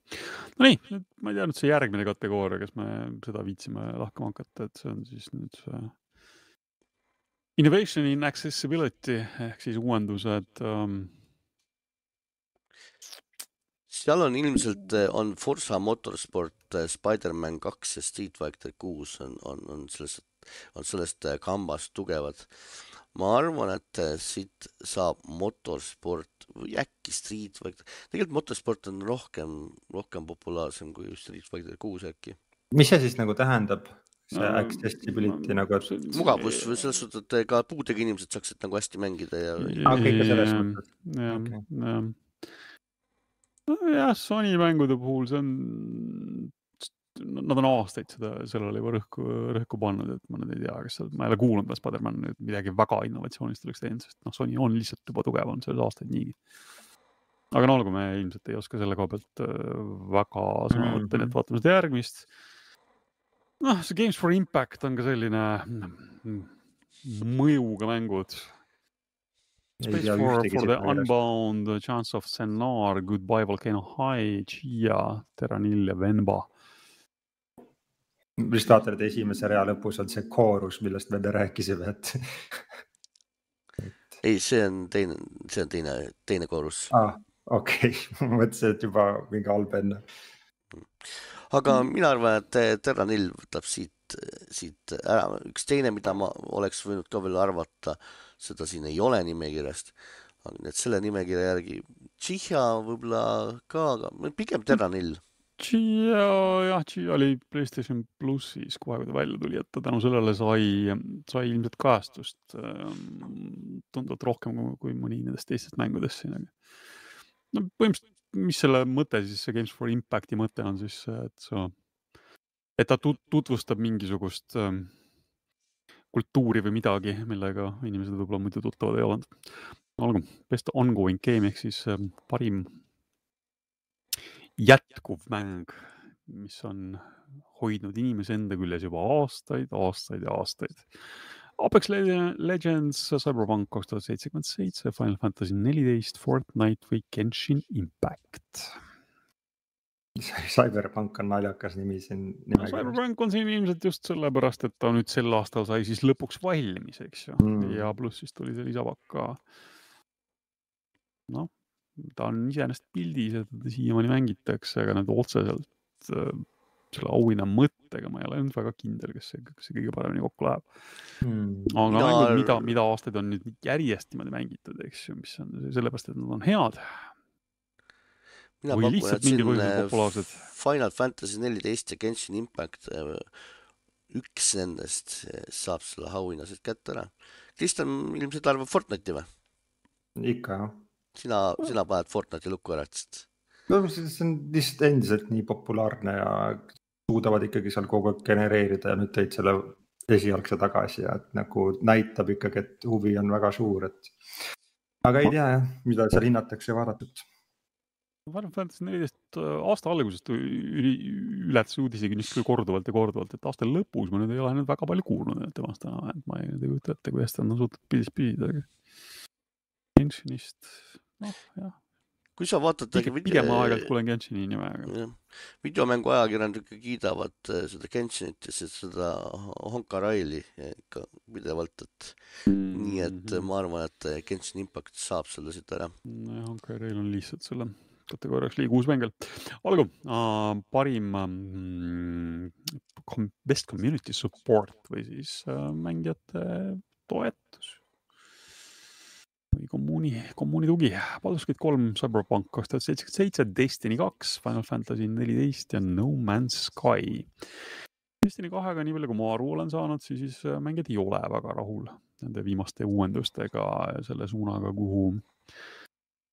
Nonii, nüüd ma ei tea nüüd see järgmine kategooria, kas me seda viitsime lahkama hakata, et see on siis nüüd see innovation in accessibility ehk siis uuendused um, seal on ilmselt, eh, on Forsa Motorsport, eh, Spider-man kaks ja Street Fighter kuus on, on, on sellest, on sellest eh, kambast tugevad. ma arvan, et siit saab motorsport või äkki Street Fighter, tegelikult motorsport on rohkem, rohkem populaarsem kui Street Fighter kuus äkki. mis see siis nagu tähendab? see no, accessibility no, nagu. mugavus või selles suhtes, et ka puudega inimesed saaksid nagu hästi mängida ja. aa, kõik selles mõttes. jah, jah nojah, Sony mängude puhul see on, nad on aastaid seda, sellele juba rõhku, rõhku pannud, et ma nüüd ei tea, kas seal, ma ei ole kuulnud, kas Spider-man nüüd midagi väga innovatsioonist oleks teinud, sest noh, Sony on lihtsalt juba tugev olnud selles aastaid niigi. aga no olgu, me ilmselt ei oska selle koha pealt äh, väga sõna võtta mm, nii et vaatame seda järgmist. noh, see Games for Impact on ka selline mm, mõjuga mängud Space for, for the Unbound, Chance of Senar, Goodbye Volcano High, Chia, Terranil ja Venba. Vist vaatan, et esimese rea lõpus on see koorus, millest me enne rääkisime, et ei, see on teine, see on teine, teine koorus. ah, okei okay. ma mõtlesin, et juba mingi halb enne. aga mina arvan, et Terranil võtab siit, siit ära üks teine, mida ma oleks võinud ka veel arvata seda siin ei ole nimekirjast. nii et selle nimekirja järgi Tšihha võib-olla ka, aga pigem Terranil. Tšihha jah, Tšihha oli Playstation plussis kohe, kui ta välja tuli, et ta tänu sellele sai, sai ilmselt kajastust ähm, tunduvalt rohkem kui, kui mõni nendest teistest mängudest siin. no põhimõtteliselt, mis selle mõte siis, see Games for Impact'i mõte on siis, et sa, et ta tutvustab mingisugust äh, kultuuri või midagi, millega inimesed võib-olla muidu tuttavad ei olnud. olgu, best ongoing game ehk siis ähm, parim jätkuv mäng, mis on hoidnud inimese enda küljes juba aastaid, aastaid ja aastaid. Apex Legends, Cyberpunk kaks tuhat seitsekümmend seitse, Final Fantasy neliteist, Fortnite või Genshin Impact Cyberpunk on naljakas nimi siin no,. Cyberpunk on siin ilmselt just sellepärast, et ta nüüd sel aastal sai siis lõpuks valmis, eks ju mm., ja pluss siis tuli see lisapakk ka. noh, ta on iseenesest pildis, et teda siiamaani mängitakse, aga nüüd otseselt äh, selle auhinna mõttega ma ei ole nüüd väga kindel, kas see, kas see kõige paremini kokku läheb mm.. aga no, mängud, mida, mida aastaid on nüüd järjest niimoodi mängitud, eks ju, mis on sellepärast, et nad on head mina pakun, et siin äh, Final Fantasy neliteist ja Genshin Impact äh, üks nendest saab selle auhinna siit kätte ära. Kristjan ilmselt arvab Fortnite'i või? ikka jah. Sina, sina paned Fortnite'i lukku ära, ütlesid? no see on lihtsalt endiselt nii populaarne ja suudavad ikkagi seal kogu aeg genereerida ja nüüd tõid selle esialgse tagasi ja et nagu näitab ikkagi, et huvi on väga suur, et aga ei tea jah, mida seal hinnatakse ja vaadatakse Final Fantasy neliteist äh, aasta algusest ületas uudisekünnist küll korduvalt ja korduvalt, et aasta lõpus ma nüüd ei ole nüüd väga palju kuulnud temast enam, et ma ei kujuta ette, kuidas ta on suutnud pildis püsida, aga. Genshinist, noh jah. kui sa vaatad. pigem, pigem ma aeg-ajalt kuulen Genshini nime, aga. videomängu ajakirjanikud kiidavad äh, seda Genshinit ja seda Honka Raili ikka pidevalt, et mm -hmm. nii et ma arvan, et Genshin Impact saab selle siit ära. nojah, Honka Rail on lihtsalt selle kategooriaks liiga uus mäng olgu uh,, parim um, best community support või siis uh, mängijate toetus või kommuuni, kommuuni tugi. Baldur's Gate kolm, Cyberpunk kaks tuhat seitsekümmend seitse, Destiny kaks, Final Fantasy neliteist ja No Man's Sky. Destiny kahega, nii palju kui ma aru olen saanud, siis mängijad ei ole väga rahul nende viimaste uuendustega selle suunaga, kuhu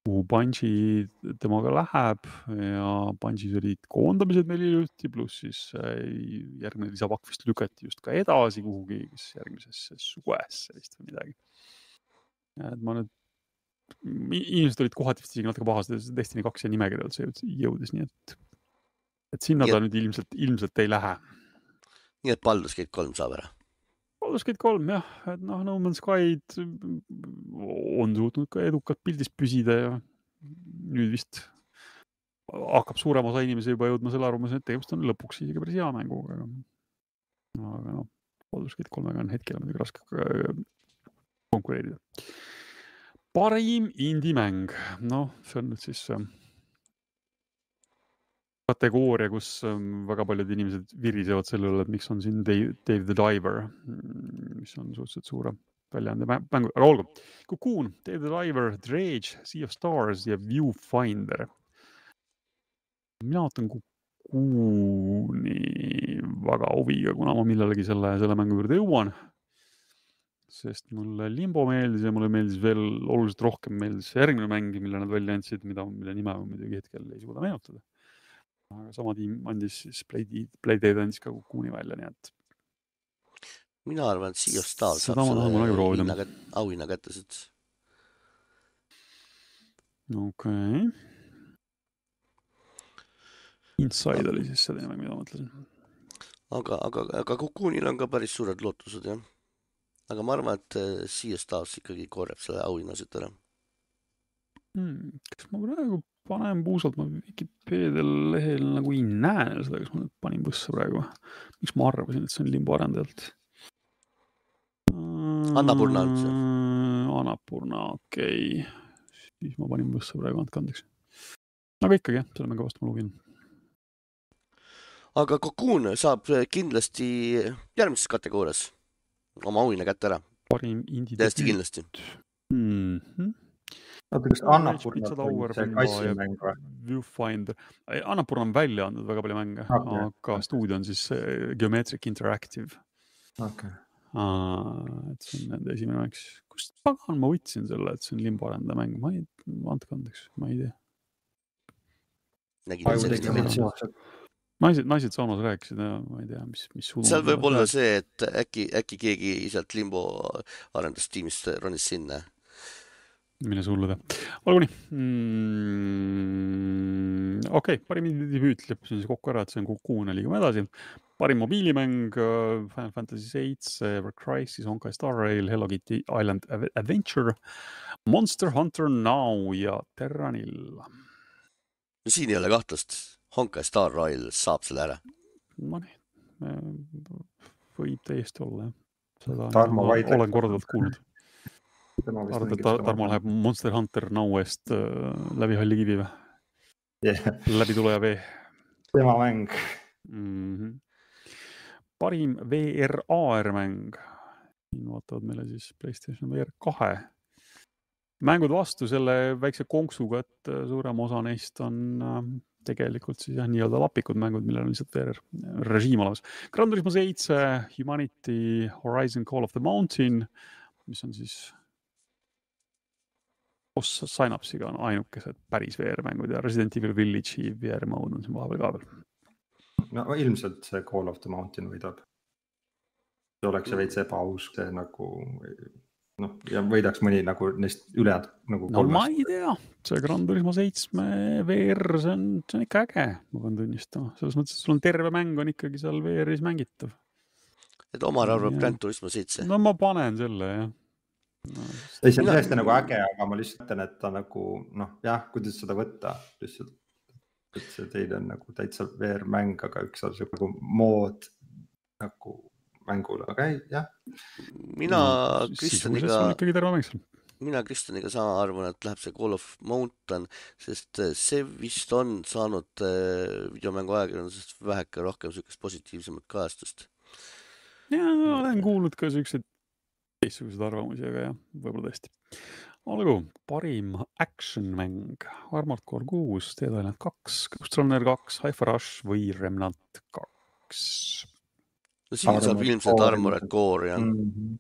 kuhu Bungi temaga läheb ja Bungis olid koondamised meil hiljuti, pluss siis äh, järgmine lisapakk vist lükati just ka edasi kuhugi, kas järgmisesse suvesse vist või midagi. et ma nüüd, inimesed olid kohati isegi natuke pahased, Destiny kaks ja nimekirja üldse jõudis, nii et, et sinna ja... ta nüüd ilmselt, ilmselt ei lähe. nii et Baldur's Gate kolm saab ära? Baldur's Gate kolm jah, et noh, No Man's Sky'd on suutnud ka edukalt pildis püsida ja nüüd vist hakkab suurem osa inimesi juba jõudma selle arvamuseni, et tegemist on lõpuks isegi päris hea mänguga, aga, aga noh, Baldur's Gate kolmega on hetkel muidugi raske äh, konkureerida. Parim indie-mäng, noh, see on nüüd siis äh, kategooria, kus ähm, väga paljud inimesed virisevad selle üle, et miks on siin Dave, Dave the Diver, mis on suhteliselt suure väljaande mä- mängu, aga olgu. Cocoon, Dave the Diver, Dredge, Sea of Stars ja Viewfinder. mina ootan Cocooni väga huviga, kuna ma millalgi selle, selle mängu juurde jõuan. Sest mulle Limbo meeldis ja mulle meeldis veel oluliselt rohkem meeldis järgmine mäng, mille nad välja andsid, mida, mille nime ma muidugi hetkel ei suuda meenutada aga sama tiim andis siis Playdead, Playdead andis ka Cocooni välja, nii et mina arvan, et Sea of Stars Seda ma tahan kunagi proovida. hinna kätte, auhinna kätte siit. okei okay.. Inside oli siis see teine mäng, mida ma mõtlesin. aga, aga, aga Cocoonil on ka päris suured lootused jah. Aga ma arvan, et eh, Sea of Stars ikkagi korjab selle auhinna siit ära. Hmm, kas ma praegu panen puusalt, ma Vikipeedia lehel nagu ei näe seda, kas ma nüüd panin põssa praegu. miks ma arvasin, et see on limbo arendajalt? Annapurna on see. Annapurna, okei okay.. siis ma panin põssa praegu, andke andeks. aga ikkagi jah, selle mängu vastu ma lugin. aga Cocoon saab kindlasti järgmises kategoorias oma auhinna kätte ära, parim indie. täiesti kindlasti. mm. -hmm. oota, kas Annapurna oli see kassimäng või? Viewfinder, Annapurna on välja andnud väga palju mänge okay., Okei, aga stuudio on siis äh, Geometric Interactive. okei, et see on nende esimene mäng, kust pagan ma võtsin selle, et see on limbo arendaja mäng, ma ei, andke andeks, ma ei tea. nägin aju sellist tegi Aju asja. naised, naised saunas rääkisid ja ma ei tea, mis, mis. seal võib olla. see, et äkki, äkki keegi sealt Limbo arendustiimist ronis sinna. mine sulle ta, olgu nii mm,. okei okay,, parim debüüt leppisin siis kokku ära, et see on ja liigume edasi. parim mobiilimäng äh, Final Fantasy seitse, Ever Crisis, Honkai Star Rail, Hello Kitty Island Adventure, Monster Hunter Now ja Terranil. no siin ei ole kahtlust, Honkai Star Rail saab selle ära. no nii, võib täiesti olla jah. seda Tarmo ma vaidleb. olen korduvalt kuulnud. arvad, et Ta- Tarmo läheb Monster Hunter Now eest äh, läbi halli kivi või? yeah.. läbi tule ja vee tema mäng. mm. -hmm. parim VR AR-mäng. siin vaatavad meile siis Playstation VR kahe mängud vastu selle väikse konksuga, et suurem osa neist on äh, tegelikult siis jah, nii-öelda lapikud mängud, millel on lihtsalt VR režiim olemas. Gran Turismo seitse, Humanity, Horizon Call of the Mountain, mis on siis koos Synapse'iga on ainukesed päris VR-mängud ja Resident Evil Village'i VR mode on siin vahepeal ka veel. no ilmselt see Call of the Mountain võidab. see oleks see veits ebaaus, see nagu noh, ja võidaks mõni nagu neist ülejäänud nagu no ma kolmest ei tea, see Gran Turismo seitsme VR, see on, see on ikka äge, ma pean tunnistama, selles mõttes, et sul on terve mäng on ikkagi seal VR-is mängitav. et Omar arvab Jah. Grand Turismo seitse. no ma panen selle jah no,. ei, see on tõesti nagu äge, aga ma lihtsalt ütlen, et ta nagu noh, jah, kuidas seda võtta lihtsalt. et see teine on nagu täitsa VR-mäng, aga üks on siuke nagu mood nagu mängul, aga ei, jah. mina sisuliselt Kristjaniga ikkagi terve mäng seal. mina Kristjaniga sama arvan, et läheb see Call of Mountain, sest eh, see vist on saanud eh, videomängu ajakirjanduses väheke rohkem siukest positiivsemat kajastust. ja olen kuulnud ka siukseid teistsuguseid arvamusi, aga jah, võib-olla tõesti. olgu, parim action mäng, Armored Core kuus, Dead Island kaks, Ghost Runner kaks, Hi-Fi Rush või Remnant kaks. No siin saab Armored ilmselt Armored. Core jah mm.. Mhm.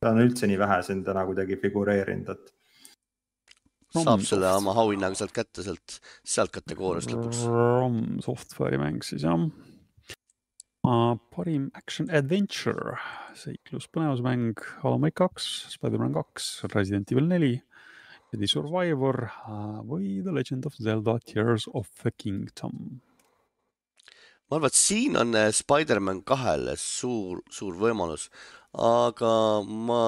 ta on üldse nii vähe siin täna kuidagi figureerinud, et saab selle oma auhinnaga sealt kätte sealt, sealt kategooriast lõpuks. From Software'i mäng siis jah uh,. parim action adventure, seiklus põnevusmäng, Hollow Knight kaks, Spider-man kaks, Resident Evil neli, The Survivor uh, või The Legend of Zelda Tears of the Kingdom. Ma arvan, et siin on eh, Spider-man kahele suur, suur võimalus, aga ma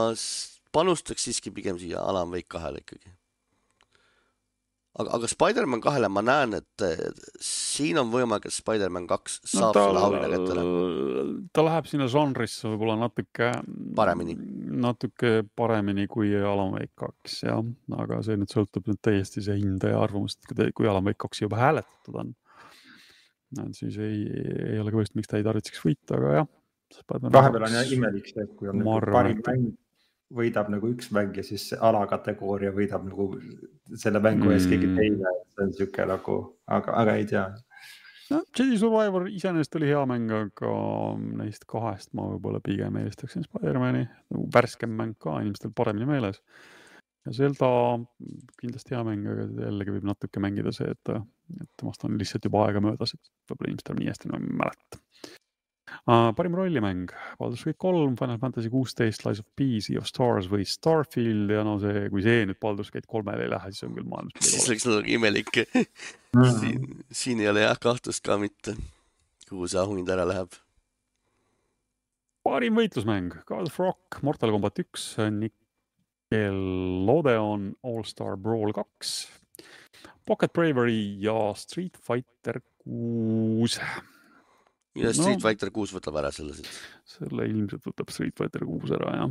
panustaks siiski pigem siia Alan Wake kahele ikkagi. aga, aga Spider-man kahele ma näen, et eh, siin on võimalik, et Spider-man kaks saab no, selle auhinna kätte. ta läheb sinna žanrisse võib-olla natuke Paremini., natuke paremini kui Alan Wake kaks jah, aga see nüüd sõltub nüüd täiesti see hindaja arvamust, ta, kui Alan Wake kaks juba hääletatud on. Siis ei, ei ole ka põhjust, miks ta ei tarvitseks võita, aga jah. vahepeal on jah imelik see, et kui on nagu parim mäng, võidab nagu üks mäng ja siis alakategooria võidab nagu selle mängu ees keegi Mm. teine, see on sihuke nagu, aga, aga ei tea. no Jedi Survivor iseenesest oli hea mäng, aga neist kahest ma võib-olla pigem eelistaksin Spider-man'i, nagu värskem mäng ka inimestel paremini meeles. ja Zelda kindlasti hea mäng, aga jällegi võib natuke mängida see, et, et temast on lihtsalt juba aega möödas, et võib-olla inimestel nii hästi enam ei mäleta uh,. parim rollimäng, Baldur's Gate kolm, Final Fantasy kuusteist, Lies of P, Sea of Stars või Starfield ja no see, kui see nüüd Baldur's Gate kolmele ei lähe, siis on küll maailmas siis oleks natuke imelik. Mhm. siin, siin ei ole jah kahtlust ka mitte, kuhu see auhind ära läheb. parim võitlusmäng, God of Rock, Mortal Combat üks, Nickelodeon All Star Brawl kaks, Pocket Bravery ja Street Fighter kuus. ja No. Street Fighter kuus võtab ära selle siit. selle ilmselt võtab Street Fighter kuus ära jah.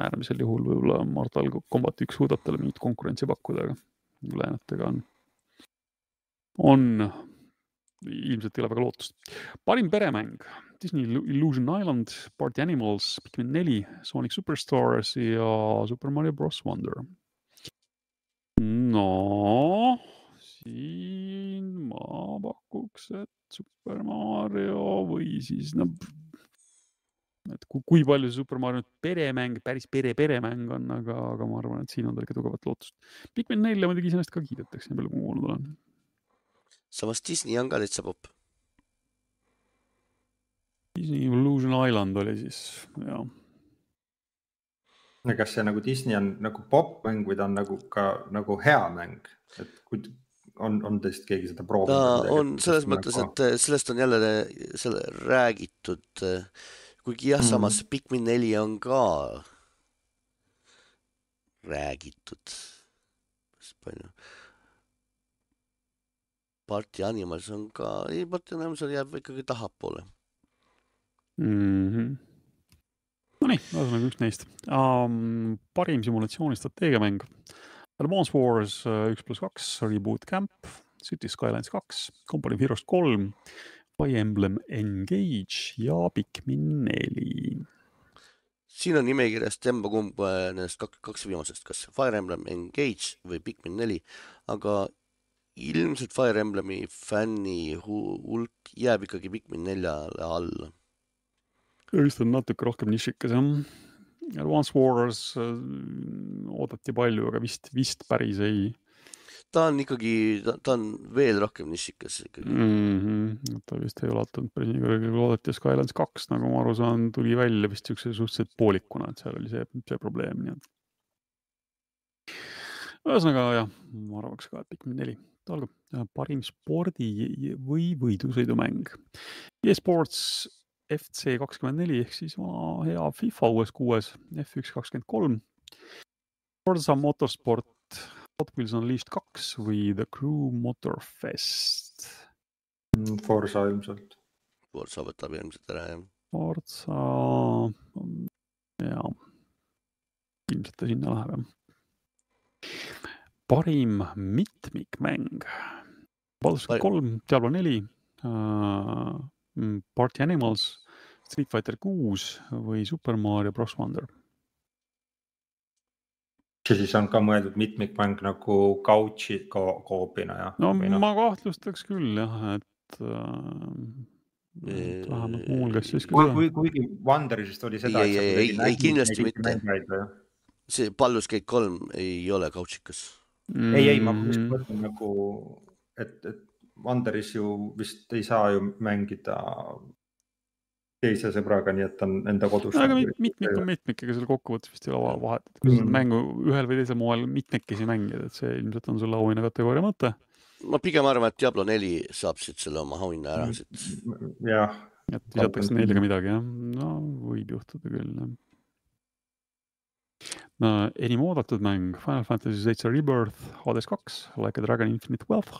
äärmisel juhul võib-olla Mortal Combat üks suudab talle mingit konkurentsi pakkuda, aga ülejäänutega on, on ilmselt ei ole väga lootust. parim peremäng, Disney Illu- Illusion Island, Party Animals, Pikmin neli, Sonic Superstars ja Super Mario Bros Wonder. No siin ma pakuks, et Super Mario või siis no et kui, kui palju see Super Mario nüüd peremäng, päris pere-peremäng on, aga, aga ma arvan, et siin on tal ikka tugevat lootust. Pikmin nelja muidugi iseenesest ka kiidetakse, nii palju kui ma kuulnud olen. samas Disney on ka täitsa popp. Disney Illusion Island oli siis, jah. Kas see nagu Disney on nagu popp-mäng või ta on nagu ka nagu hea mäng, et kui on, on teist keegi seda ta proovinud? on selles mõttes, et eh, sellest on jälle selle räägitud, kuigi jah, Mhm. samas Pikmin neli on ka räägitud. palju? Party Animals on ka, ei Party Animals jääb ikkagi tahapoole. mm. -hmm. Nonii, ühesõnaga üks neist um,. parim simulatsioonistrateegiamäng. Advance Wars äh, üks pluss kaks, Reboot Camp, City Skylines kaks, Company of Heroes kolm, Fire Emblem Engage ja Pikmin neli. siin on nimekirjas temba-kumb eh, nendest kaks, kaks viimasest, kas Fire Emblem Engage või Pikmin neli, aga ilmselt Fire Emblemi fänni hu- hulk jääb ikkagi Pikmin neljale alla. Vist on natuke rohkem nišikas jah. Advance Wars äh, oodati palju, aga vist, vist päris ei ta on ikkagi, ta on veel rohkem nišikas ikkagi. mm. -hmm. ta vist ei ulatunud päris nii kõrgele, kui loodeti. Skylines kaks, nagu ma aru saan, tuli välja vist siukse suhteliselt poolikuna, et seal oli see, see probleem, nii et. ühesõnaga jah, ma arvaks ka, et Pikmin neli, olgu, parim spordi või võidusõidumäng. e-sports FC kakskümmend neli ehk siis vana hea FIFA uues kuues F1 kakskümmend kolm. Forza Motorsport Hot Wheels Unleashed kaks või The Crew Motorfest. Forsa ilmselt. Forsa võtab ilmselt ära jah. Forza, jaa, ilmselt ta sinna läheb jah. parim mitmikmäng. Parim- kolm, Diablo neli uh,, Party Animals, Street Fighter kuus või Super Mario Bros Wonder. see siis on ka mõeldud mitmikmäng nagu couch'i ko koopina ja. no või ma kahtlustaks küll jah, et Eh, vähemalt muu hulgas siis ka kui, kuigi Wanderisest oli seda. Ei, ei, ei, ei, kindlasti mitte. see Baldur's Gate kolm ei ole kautsikas. ei, ei, ma Mm. just mõtlen nagu, et, et Wanderis ju vist ei saa ju mängida teise sõbraga, nii et ta on enda kodus. aga mit- mitmik on mitmik, ega seal kokkuvõttes vist ei ole va- vahet, et kui sa seda Mm. mängu ühel või teisel moel mitmekesi mängid, et see ilmselt on sulle auhinna kategooria mõte. ma pigem arvan, et Diablo neli saab siit selle oma auhinna ära siit. jah, et visatakse neile ka midagi jah, no võib juhtuda küll jah. no, enim oodatud mäng Final Fantasy seitse Rebirth, Hades kaks, Like a Dragon Infinite Wealth,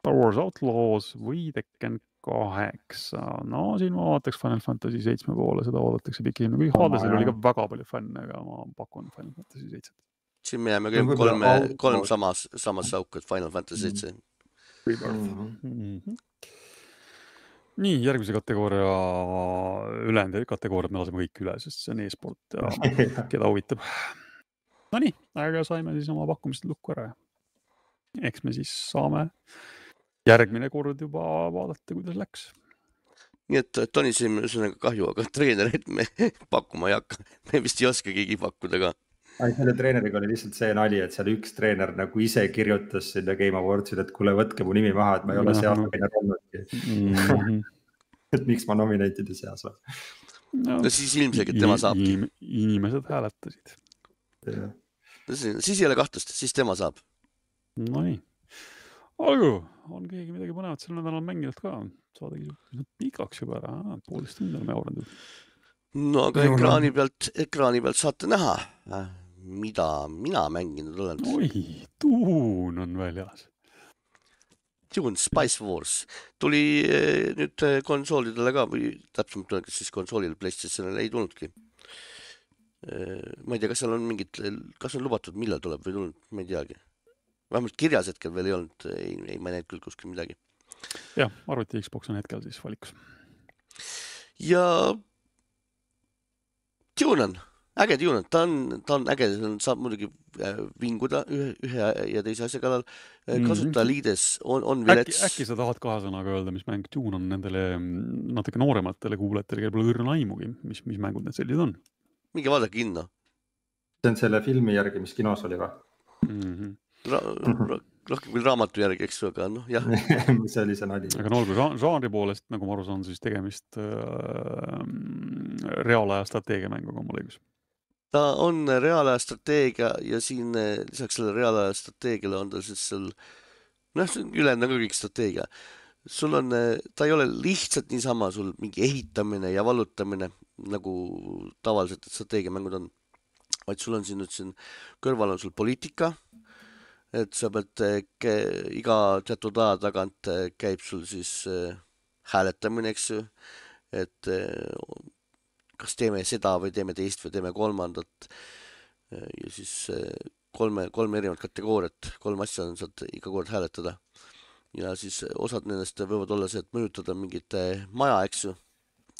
Star Wars Outlaws või Tekken kaheksa. no siin ma vaataks Final Fantasy seitsme poole, seda oodatakse pikisilmi, kuigi Sama, Hadesel oli ka väga palju fänne, aga ma pakun Final Fantasy seitset. siin me jääme kõik kolme kolm samas, samasse auku, et Final Fantasy seitse. Rebirth Mhm. mm. -hmm. nii järgmise kategooria, ülejäänud kategooriad me laseme kõik üle, sest see on e-sport ja keda huvitab. Nonii, aga saime siis oma pakkumised lukku ära. eks me siis saame järgmine kord juba vaadata, kuidas läks. nii et Tony Sim, ühesõnaga kahju, aga treenereid me pakkuma ei hakka. me vist ei oska keegi pakkuda ka. ai, selle treeneriga oli lihtsalt see nali, et seal üks treener nagu ise kirjutas sinna Game Awardsile, et kuule, võtke mu nimi maha, et ma ei ole aasta winner olnudki. Mhm. et miks ma nominentide seas olen. no, no siis ilmselgelt tema saabki. inim- inimesed hääletasid. siis ei ole kahtlust, siis tema saab. Nonii, olgu, on keegi midagi põnevat sel nädalal mänginud ka? saade kisub pikaks juba ära, poolteist tundi oleme jauranud. no aga on- ekraani pealt, ekraani pealt saate näha, mida mina mänginud olen. oi, tuun on väljas. Dune Spice Wars tuli eh, nüüd eh, konsoolidele ka või täpsemalt öeldes siis konsoolile PlayStationile ei tulnudki. ma ei tea, kas seal on mingid, kas on lubatud, millal tuleb või tulnud, ma ei teagi. Vähemalt kirjas hetkel veel ei olnud, ei, ei ma ei näinud küll kuskil midagi. jah, arvuti Xbox on hetkel siis valikus. ja Dune on, äge Dune on, ta on, ta on äge, saab muidugi äh, vinguda ühe, ühe ja teise asja kallal. Mhm. kasutajaliides on, on äkki, vilets. äkki sa tahad kahe sõnaga öelda, mis mäng Dune on nendele mm, natuke noorematele kuulajatele, kellel pole õrna aimugi, mis, mis mängud need sellised on minge vaadake kinno see on selle filmi järgi, mis kinos oli või? mm? -hmm. ra,. Ra, rohkem küll raamatu järgi, eks ju, aga noh, jah, see oli see nali. aga no olgu, žanri poolest, nagu ma aru saan, siis tegemist äh, reaalaja strateegiamänguga on mul õigus. ta on reaalaja strateegia ja siin eh, lisaks sellele reaalaja strateegiale on ta siis seal, noh, ülejäänud on ka kõik strateegia. sul on, ta ei ole lihtsalt niisama sul mingi ehitamine ja vallutamine nagu tavaliselt strateegiamängud on, vaid sul on siin nüüd siin kõrval on sul poliitika, et sa pead eh, iga teatud aja tagant eh, käib sul siis eh, hääletamine, eks ju, et kas teeme seda või teeme teist või teeme kolmandat. ja siis kolme, kolme erinevat kategooriat, kolm asja on saad iga kord hääletada. ja siis osad nendest võivad olla see, et mõjutada mingit maja, eks ju,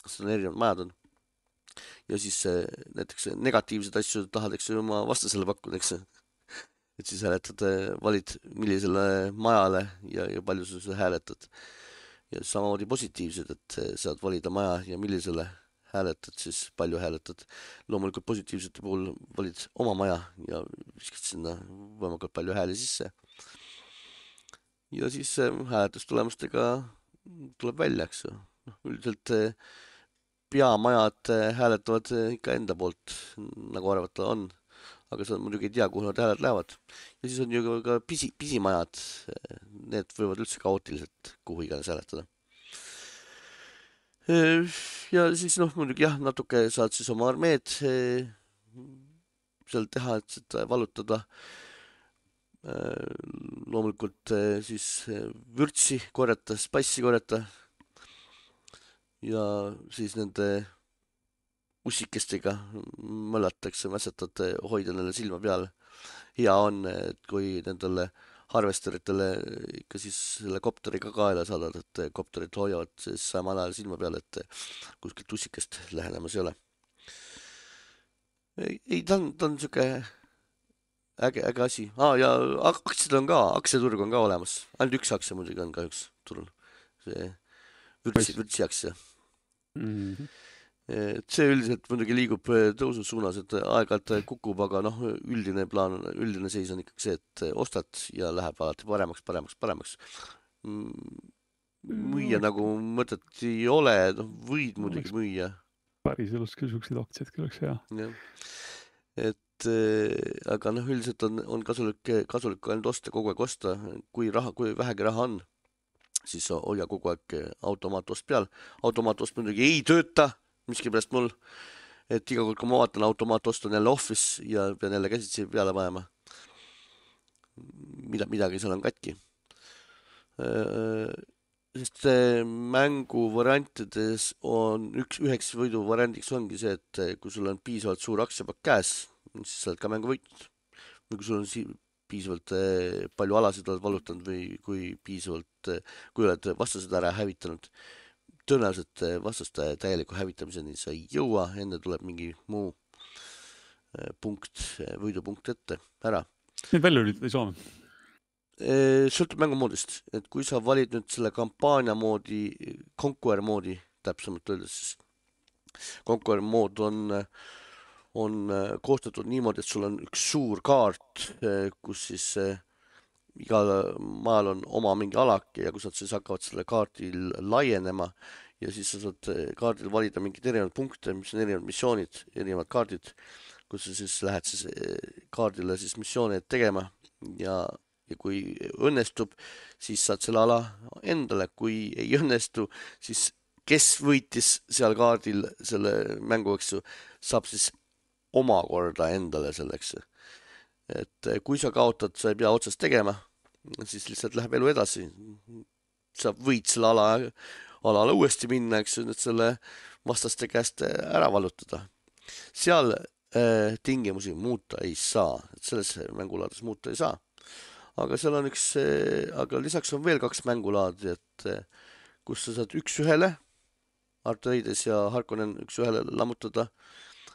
sest on erinevad majad on. ja siis näiteks negatiivseid asju tahad, eks ju, oma vastasele pakkuda, eks ju. Et siis hääletad, valid, millisele majale ja, ja palju sa seda hääletad. ja samamoodi positiivsed, et eh, saad valida maja ja millisele hääletad siis, palju hääletad. loomulikult positiivsete puhul valid oma maja ja viskad sinna võimalikult palju hääli sisse. ja siis äh, hääletustulemustega tuleb välja, eks ju. noh, üldiselt äh, peamajad äh, hääletavad äh, ikka enda poolt, nagu arvata on. Aga sa muidugi ei tea, kuhu need hääled lähevad. ja siis on ju ka- pisi, pisimajad, need võivad üldse kaootiliselt kuhu iganes hääletada ja siis noh, muidugi jah, natuke saad siis oma armeed seal teha, et seda vallutada. loomulikult siis vürtsi korjata, spassi korjata. ja siis nende ussikestega möllatakse, mässetad, hoida neile silma peal. hea on, et kui nendele harvesteritele ikka siis selle kopteriga kaela saadad, et kopterid hoiavad siis samal ajal silma peal, et kuskilt ussikest lähenemas ei ole. ei, ta on, ta on sihuke äge, äge asi ah,. ja ak- aktsiad on ka, aktsiaturg on ka olemas, ainult üks aktsia muidugi on kahjuks turul. see vürtsi, vürtsi aktsia. Mm -hmm. Et see üldiselt muidugi liigub eh, tõusu suunas, et aeg-ajalt eh, kukub, aga noh, üldine plaan, üldine seis on ikkagi see, et ostad ja läheb alati paremaks, paremaks, paremaks. müüa nagu mõtet ei ole, noh, võid muidugi müüa, päriselus küll siukseid aktsiaid küll oleks hea. jah. et aga noh, üldiselt on, on kasulik, kasulik ainult osta, kogu aeg osta, kui raha, kui vähegi raha on, siis hoia kogu aeg automaatost peal. automaatost muidugi ei tööta, miskipärast mul et iga kord, kui ma vaatan automaatostu on jälle office ja pean jälle käsitsi peale panema. mida, midagi seal on katki. sest mängu variantides on üks, üheks võiduvariandiks ongi see, et kui sul on piisavalt suur aktsiapakk käes, siis sa oled ka mängu võitnud. või kui sul on si-, piisavalt palju alasid oled vallutanud või kui piisavalt, kui oled vastased ära hävitanud tõenäoliselt vastaste täieliku hävitamiseni sa ei jõua, enne tuleb mingi muu punkt, võidupunkt ette, ära. Lülitada ei saa või? sõltub mängumoodist, et kui sa valid nüüd selle kampaania moodi, Conquer moodi täpsemalt öeldes, siis Conquer mood on, on koostatud niimoodi, et sul on üks suur kaart, kus siis igal maal on oma mingi alake ja kus nad siis hakkavad selle kaardil laienema ja siis sa saad kaardil valida mingeid erinevaid punkte, mis on erinevad missioonid, erinevad kaardid, kus sa siis lähed siis kaardile siis missioone tegema ja, ja kui õnnestub, siis saad selle ala endale, kui ei õnnestu, siis kes võitis seal kaardil selle mängu, eks ju, saab siis omakorda endale selleks et kui sa kaotad, sa ei pea otsast tegema, siis lihtsalt läheb elu edasi. sa võid selle ala, alale uuesti minna, eks ju, nüüd selle vastaste käest ära vallutada. seal äh, tingimusi muuta ei saa, et selles mängulaadis muuta ei saa. aga seal on üks äh,, aga lisaks on veel kaks mängulaadi, et äh, kus sa saad üks-ühele, Arteides ja Harkonnen üks-ühele lammutada.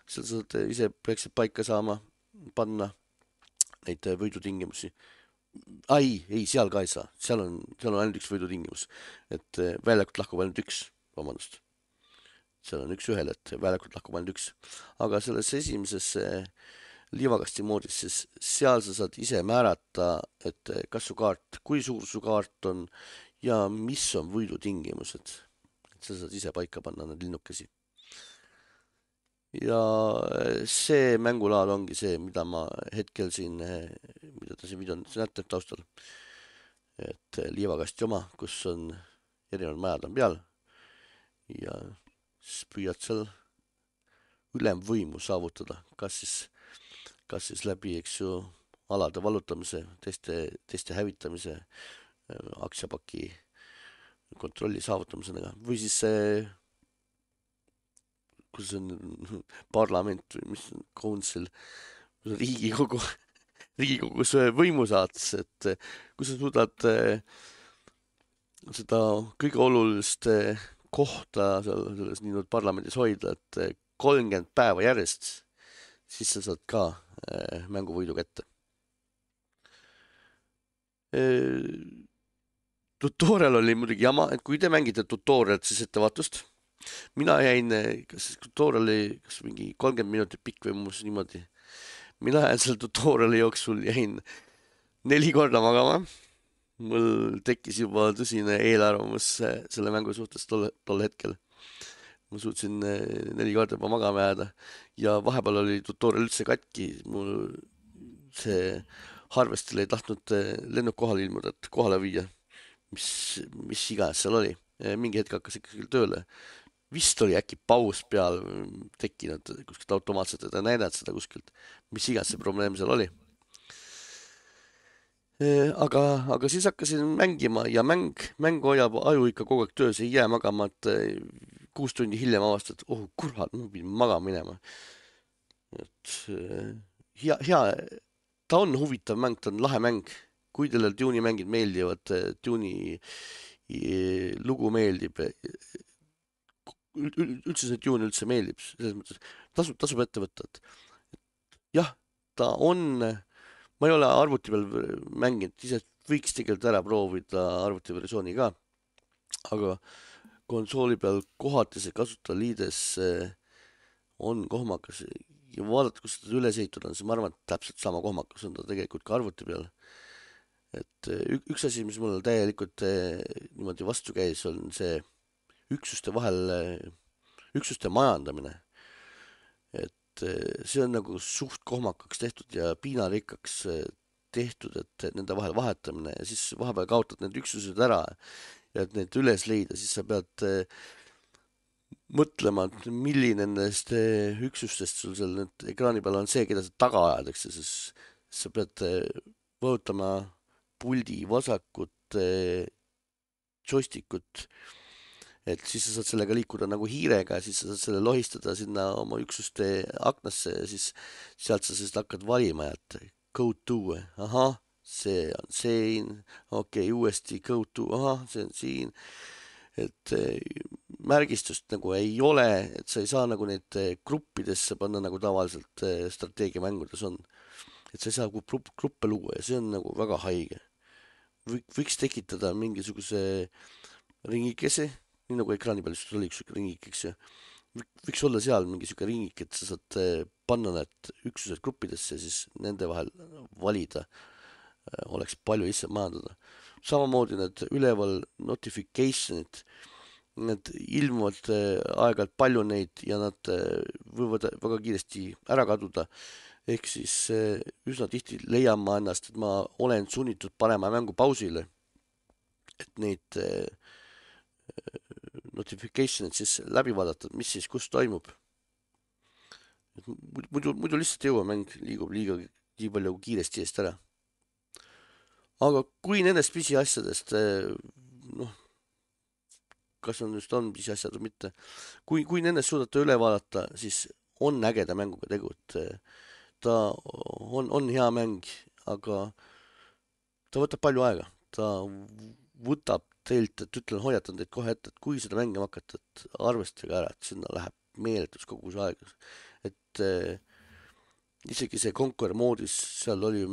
seal sa saad ise peaksid paika saama, panna neid võidutingimusi. ai, ei, seal ka ei saa, seal on, seal on ainult üks võidutingimus, et väljakult lahkub ainult üks, vabandust. seal on üks-ühele, et väljakult lahkub ainult üks, aga selles esimeses liivakasti moodis, siis seal sa saad ise määrata, et kas su kaart, kui suur su kaart on ja mis on võidutingimused. sa saad ise paika panna need linnukesi ja see mängulaad ongi see, mida ma hetkel siin, mida te siin videos näete taustal. et liivakasti oma, kus on erinevad majad on peal. Ja siis püüad seal ülemvõimu saavutada, kas siis, kas siis läbi, eks ju, alade vallutamise, teiste, teiste hävitamise, aktsiapaki kontrolli saavutamisega. Või siis kus on parlament või mis on council, riigikogu, riigikogus võimu saades, et kui sa suudad seda kõige olulist kohta seal selles nii-öelda parlamendis hoida, et kolmkümmend päeva järjest, siis sa saad ka mänguvõidu kätte. tutorial oli muidugi jama, et kui te mängite tutorial'it, siis ettevaatust mina jäin, kas tutorial'i, kas mingi kolmkümmend minutit pikk või umbes niimoodi. mina jäin seal tutorial'i jooksul, jäin neli korda magama. mul tekkis juba tõsine eelarvamus selle mängu suhtes tol, tol hetkel. ma suutsin neli korda juba magama jääda ja vahepeal oli tutorial üldse katki, mul see harvestil ei tahtnud lennuk kohale ilmuda, et kohale viia, mis, mis iganes seal oli mingi hetk hakkas ikkagi tööle vist oli äkki paus peal tekkinud kuskilt automaatselt, et ei näidanud seda kuskilt, mis iganes see probleem seal oli. aga, aga siis hakkasin mängima ja mäng, mäng hoiab aju ikka kogu aeg töös, ei jää magama, et kuus tundi hiljem avastad, oh kurat, ma pidin magama minema. et hea, hea, ta on huvitav mäng, ta on lahe mäng. kui teile Dune'i mängid meeldivad, Dune'i lugu meeldib üldse see tune üldse meeldib, selles mõttes tasub, tasub ette võtta, et jah, ta on, ma ei ole arvuti peal mänginud, ise võiks tegelikult ära proovida arvutiversiooni ka, aga konsooli peal kohati see kasutajaliides on kohmakas ja vaadata, kus seda üles ehitatud on, siis ma arvan, et täpselt sama kohmakas on ta tegelikult ka arvuti peal. et üks asi, mis mulle täielikult niimoodi vastu käis, on see üksuste vahel, üksuste majandamine. et eh, see on nagu suht kohmakaks tehtud ja piinarikkaks eh, tehtud, et nende vahel vahetamine ja siis vahepeal kaotad need üksused ära ja et neid üles leida, siis sa pead eh, mõtlema, et milline nendest üksustest sul seal nüüd ekraani peal on see, keda sa taga ju, siis sa pead vajutama puldi vasakut joystickut, et siis sa saad sellega liikuda nagu hiirega, siis sa saad selle lohistada sinna oma üksuste aknasse ja siis sealt sa siis hakkad valima, et go to, ahah, see on siin, okei okay,, uuesti go to, ahah, see on siin et märgistust nagu ei ole, et sa ei saa nagu neid eh, gruppidesse panna, nagu tavaliselt eh, strateegiamängudes on. et sa ei saa grupp, gruppe luua ja see on nagu väga haige. võiks tekitada mingisuguse ringikese, nii nagu ekraani peal just oli üks siuke ringik, eks ju. võiks olla seal mingi siuke ringik, et sa saad eh, panna need üksused gruppidesse siis nende vahel valida. oleks palju lihtsam majandada. samamoodi need üleval notification'id Need ilmuvad äh, aeg-ajalt palju neid ja nad äh, võivad väga kiiresti ära kaduda. ehk siis äh, üsna tihti leian ma ennast, et ma olen sunnitud panema mängu pausile. et neid notification'id siis läbi vaadata, mis siis kus toimub. muidu, muidu lihtsalt ei jõua, mäng liigub liiga nii palju kiiresti eest ära. aga kui nendest pisiasjadest noh kas on just on pisiasjad või mitte. kui, kui nendest suudate üle vaadata, siis on ägeda mänguga tegu, et eh, ta on, on hea mäng, aga ta võtab palju aega, ta võtab teilt, et ütlen, hoiatan teid kohe ette, et kui seda mängima hakata, et arvestage ära, et sinna läheb meeletus kogus aega. et äh, isegi see Conquer moodis, seal oli,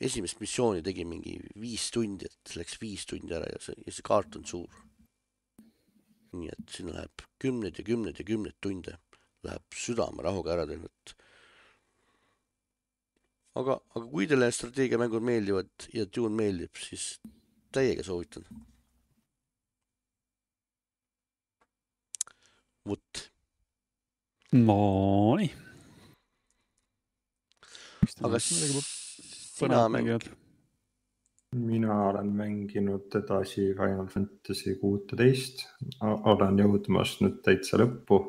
esimest missiooni tegi mingi viis tundi, et läks viis tundi ära ja see, ja see kaart on suur nii et siin läheb kümneid ja kümneid ja kümneid tunde, läheb südamerahuga ära tehtud. aga, aga kui teile strateegiamängud meeldivad ja Dune meeldib, siis täiega soovitan. Vot. Nonii. aga sina mängid mina olen mänginud edasi Final Fantasy kuuteteist, olen jõudmas nüüd täitsa lõppu.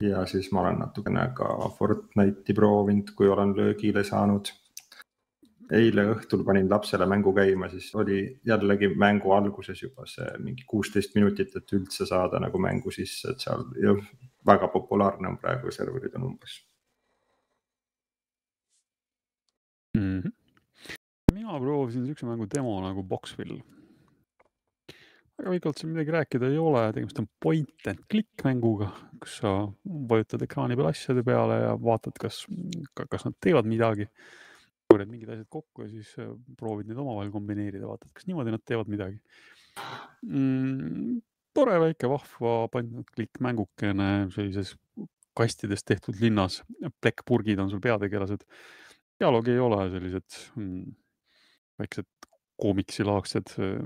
ja siis ma olen natukene ka Fortnite'i proovinud, kui olen löögile saanud. Eile õhtul panin lapsele mängu käima, siis oli jällegi mängu alguses juba see mingi kuusteist minutit, et üldse saada nagu mängu sisse, et seal ja väga populaarne on praegu, serverid on umbes mm. -hmm mina proovisin siukse mängu demo nagu Boxville. väga pikalt siin midagi rääkida ei ole, tegemist on point and click mänguga, kus sa vajutad ekraani peal asjade peale ja vaatad, kas, kas nad teevad midagi. Korjad mingid asjad kokku ja siis äh, proovid neid omavahel kombineerida, vaatad, kas niimoodi nad teevad midagi mm,. tore väike vahva point and click mängukene sellises kastidest tehtud linnas. plekkpurgid on sul peategelased. dialoogi ei ole sellised mm, väiksed koomiksilaagsed äh,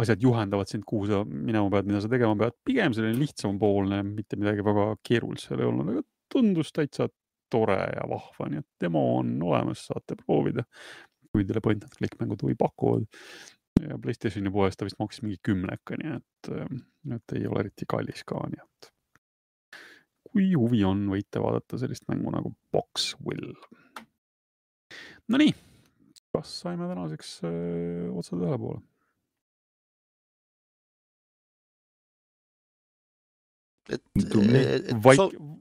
asjad juhendavad sind, kuhu sa minema pead, mida sa tegema pead, pigem selline lihtsamapoolne, mitte midagi väga keerulist seal ei olnud, aga tundus täitsa tore ja vahva, nii et demo on olemas, saate proovida. kui teile point and click mängud huvi pakuvad ja Playstationi poes ta vist maksis mingi kümneka, nii et, äh, et ei ole eriti kallis ka, nii et kui huvi on, võite vaadata sellist mängu nagu Box Will Nonii, kas saime tänaseks öö, äh, otsad ühele poole? et, et, Vaik... soo,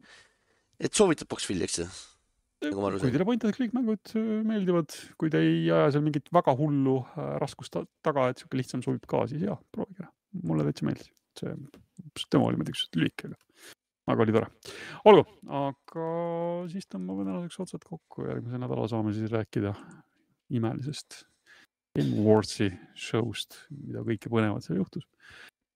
et ma aru sain. kui teile point and click mängud äh, meeldivad, kui te ei aja seal mingit väga hullu äh, raskust taga, et sihuke lihtsam sobib ka, siis jaa, proovige mulle täitsa meeldis, see, tema oli muidugi lühike, aga aga oli tore. olgu, aga siis tõmbame tänaseks otsad kokku, järgmise nädala saame siis rääkida imelisest Game Awards'i show'st, mida kõike põnevat seal juhtus.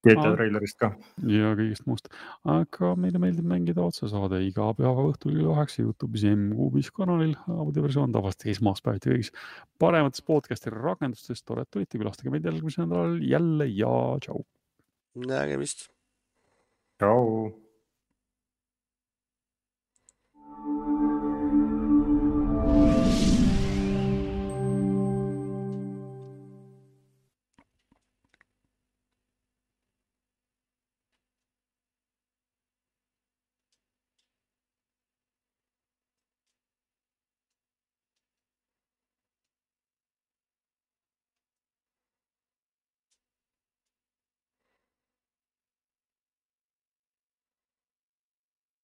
GTA treilerist ka. ja kõigest muust, aga meile meeldib mängida otsesaade iga pühapäeva õhtul kell kaheksa Youtube'is ja M-Kuubis kanalil. audioversioon tavaliselt esmaspäeviti kõigis paremates podcast'i rakendustes. tore, et tulite, külastage meid järgmisel nädalal jälle ja tšau. nägemist. tšau.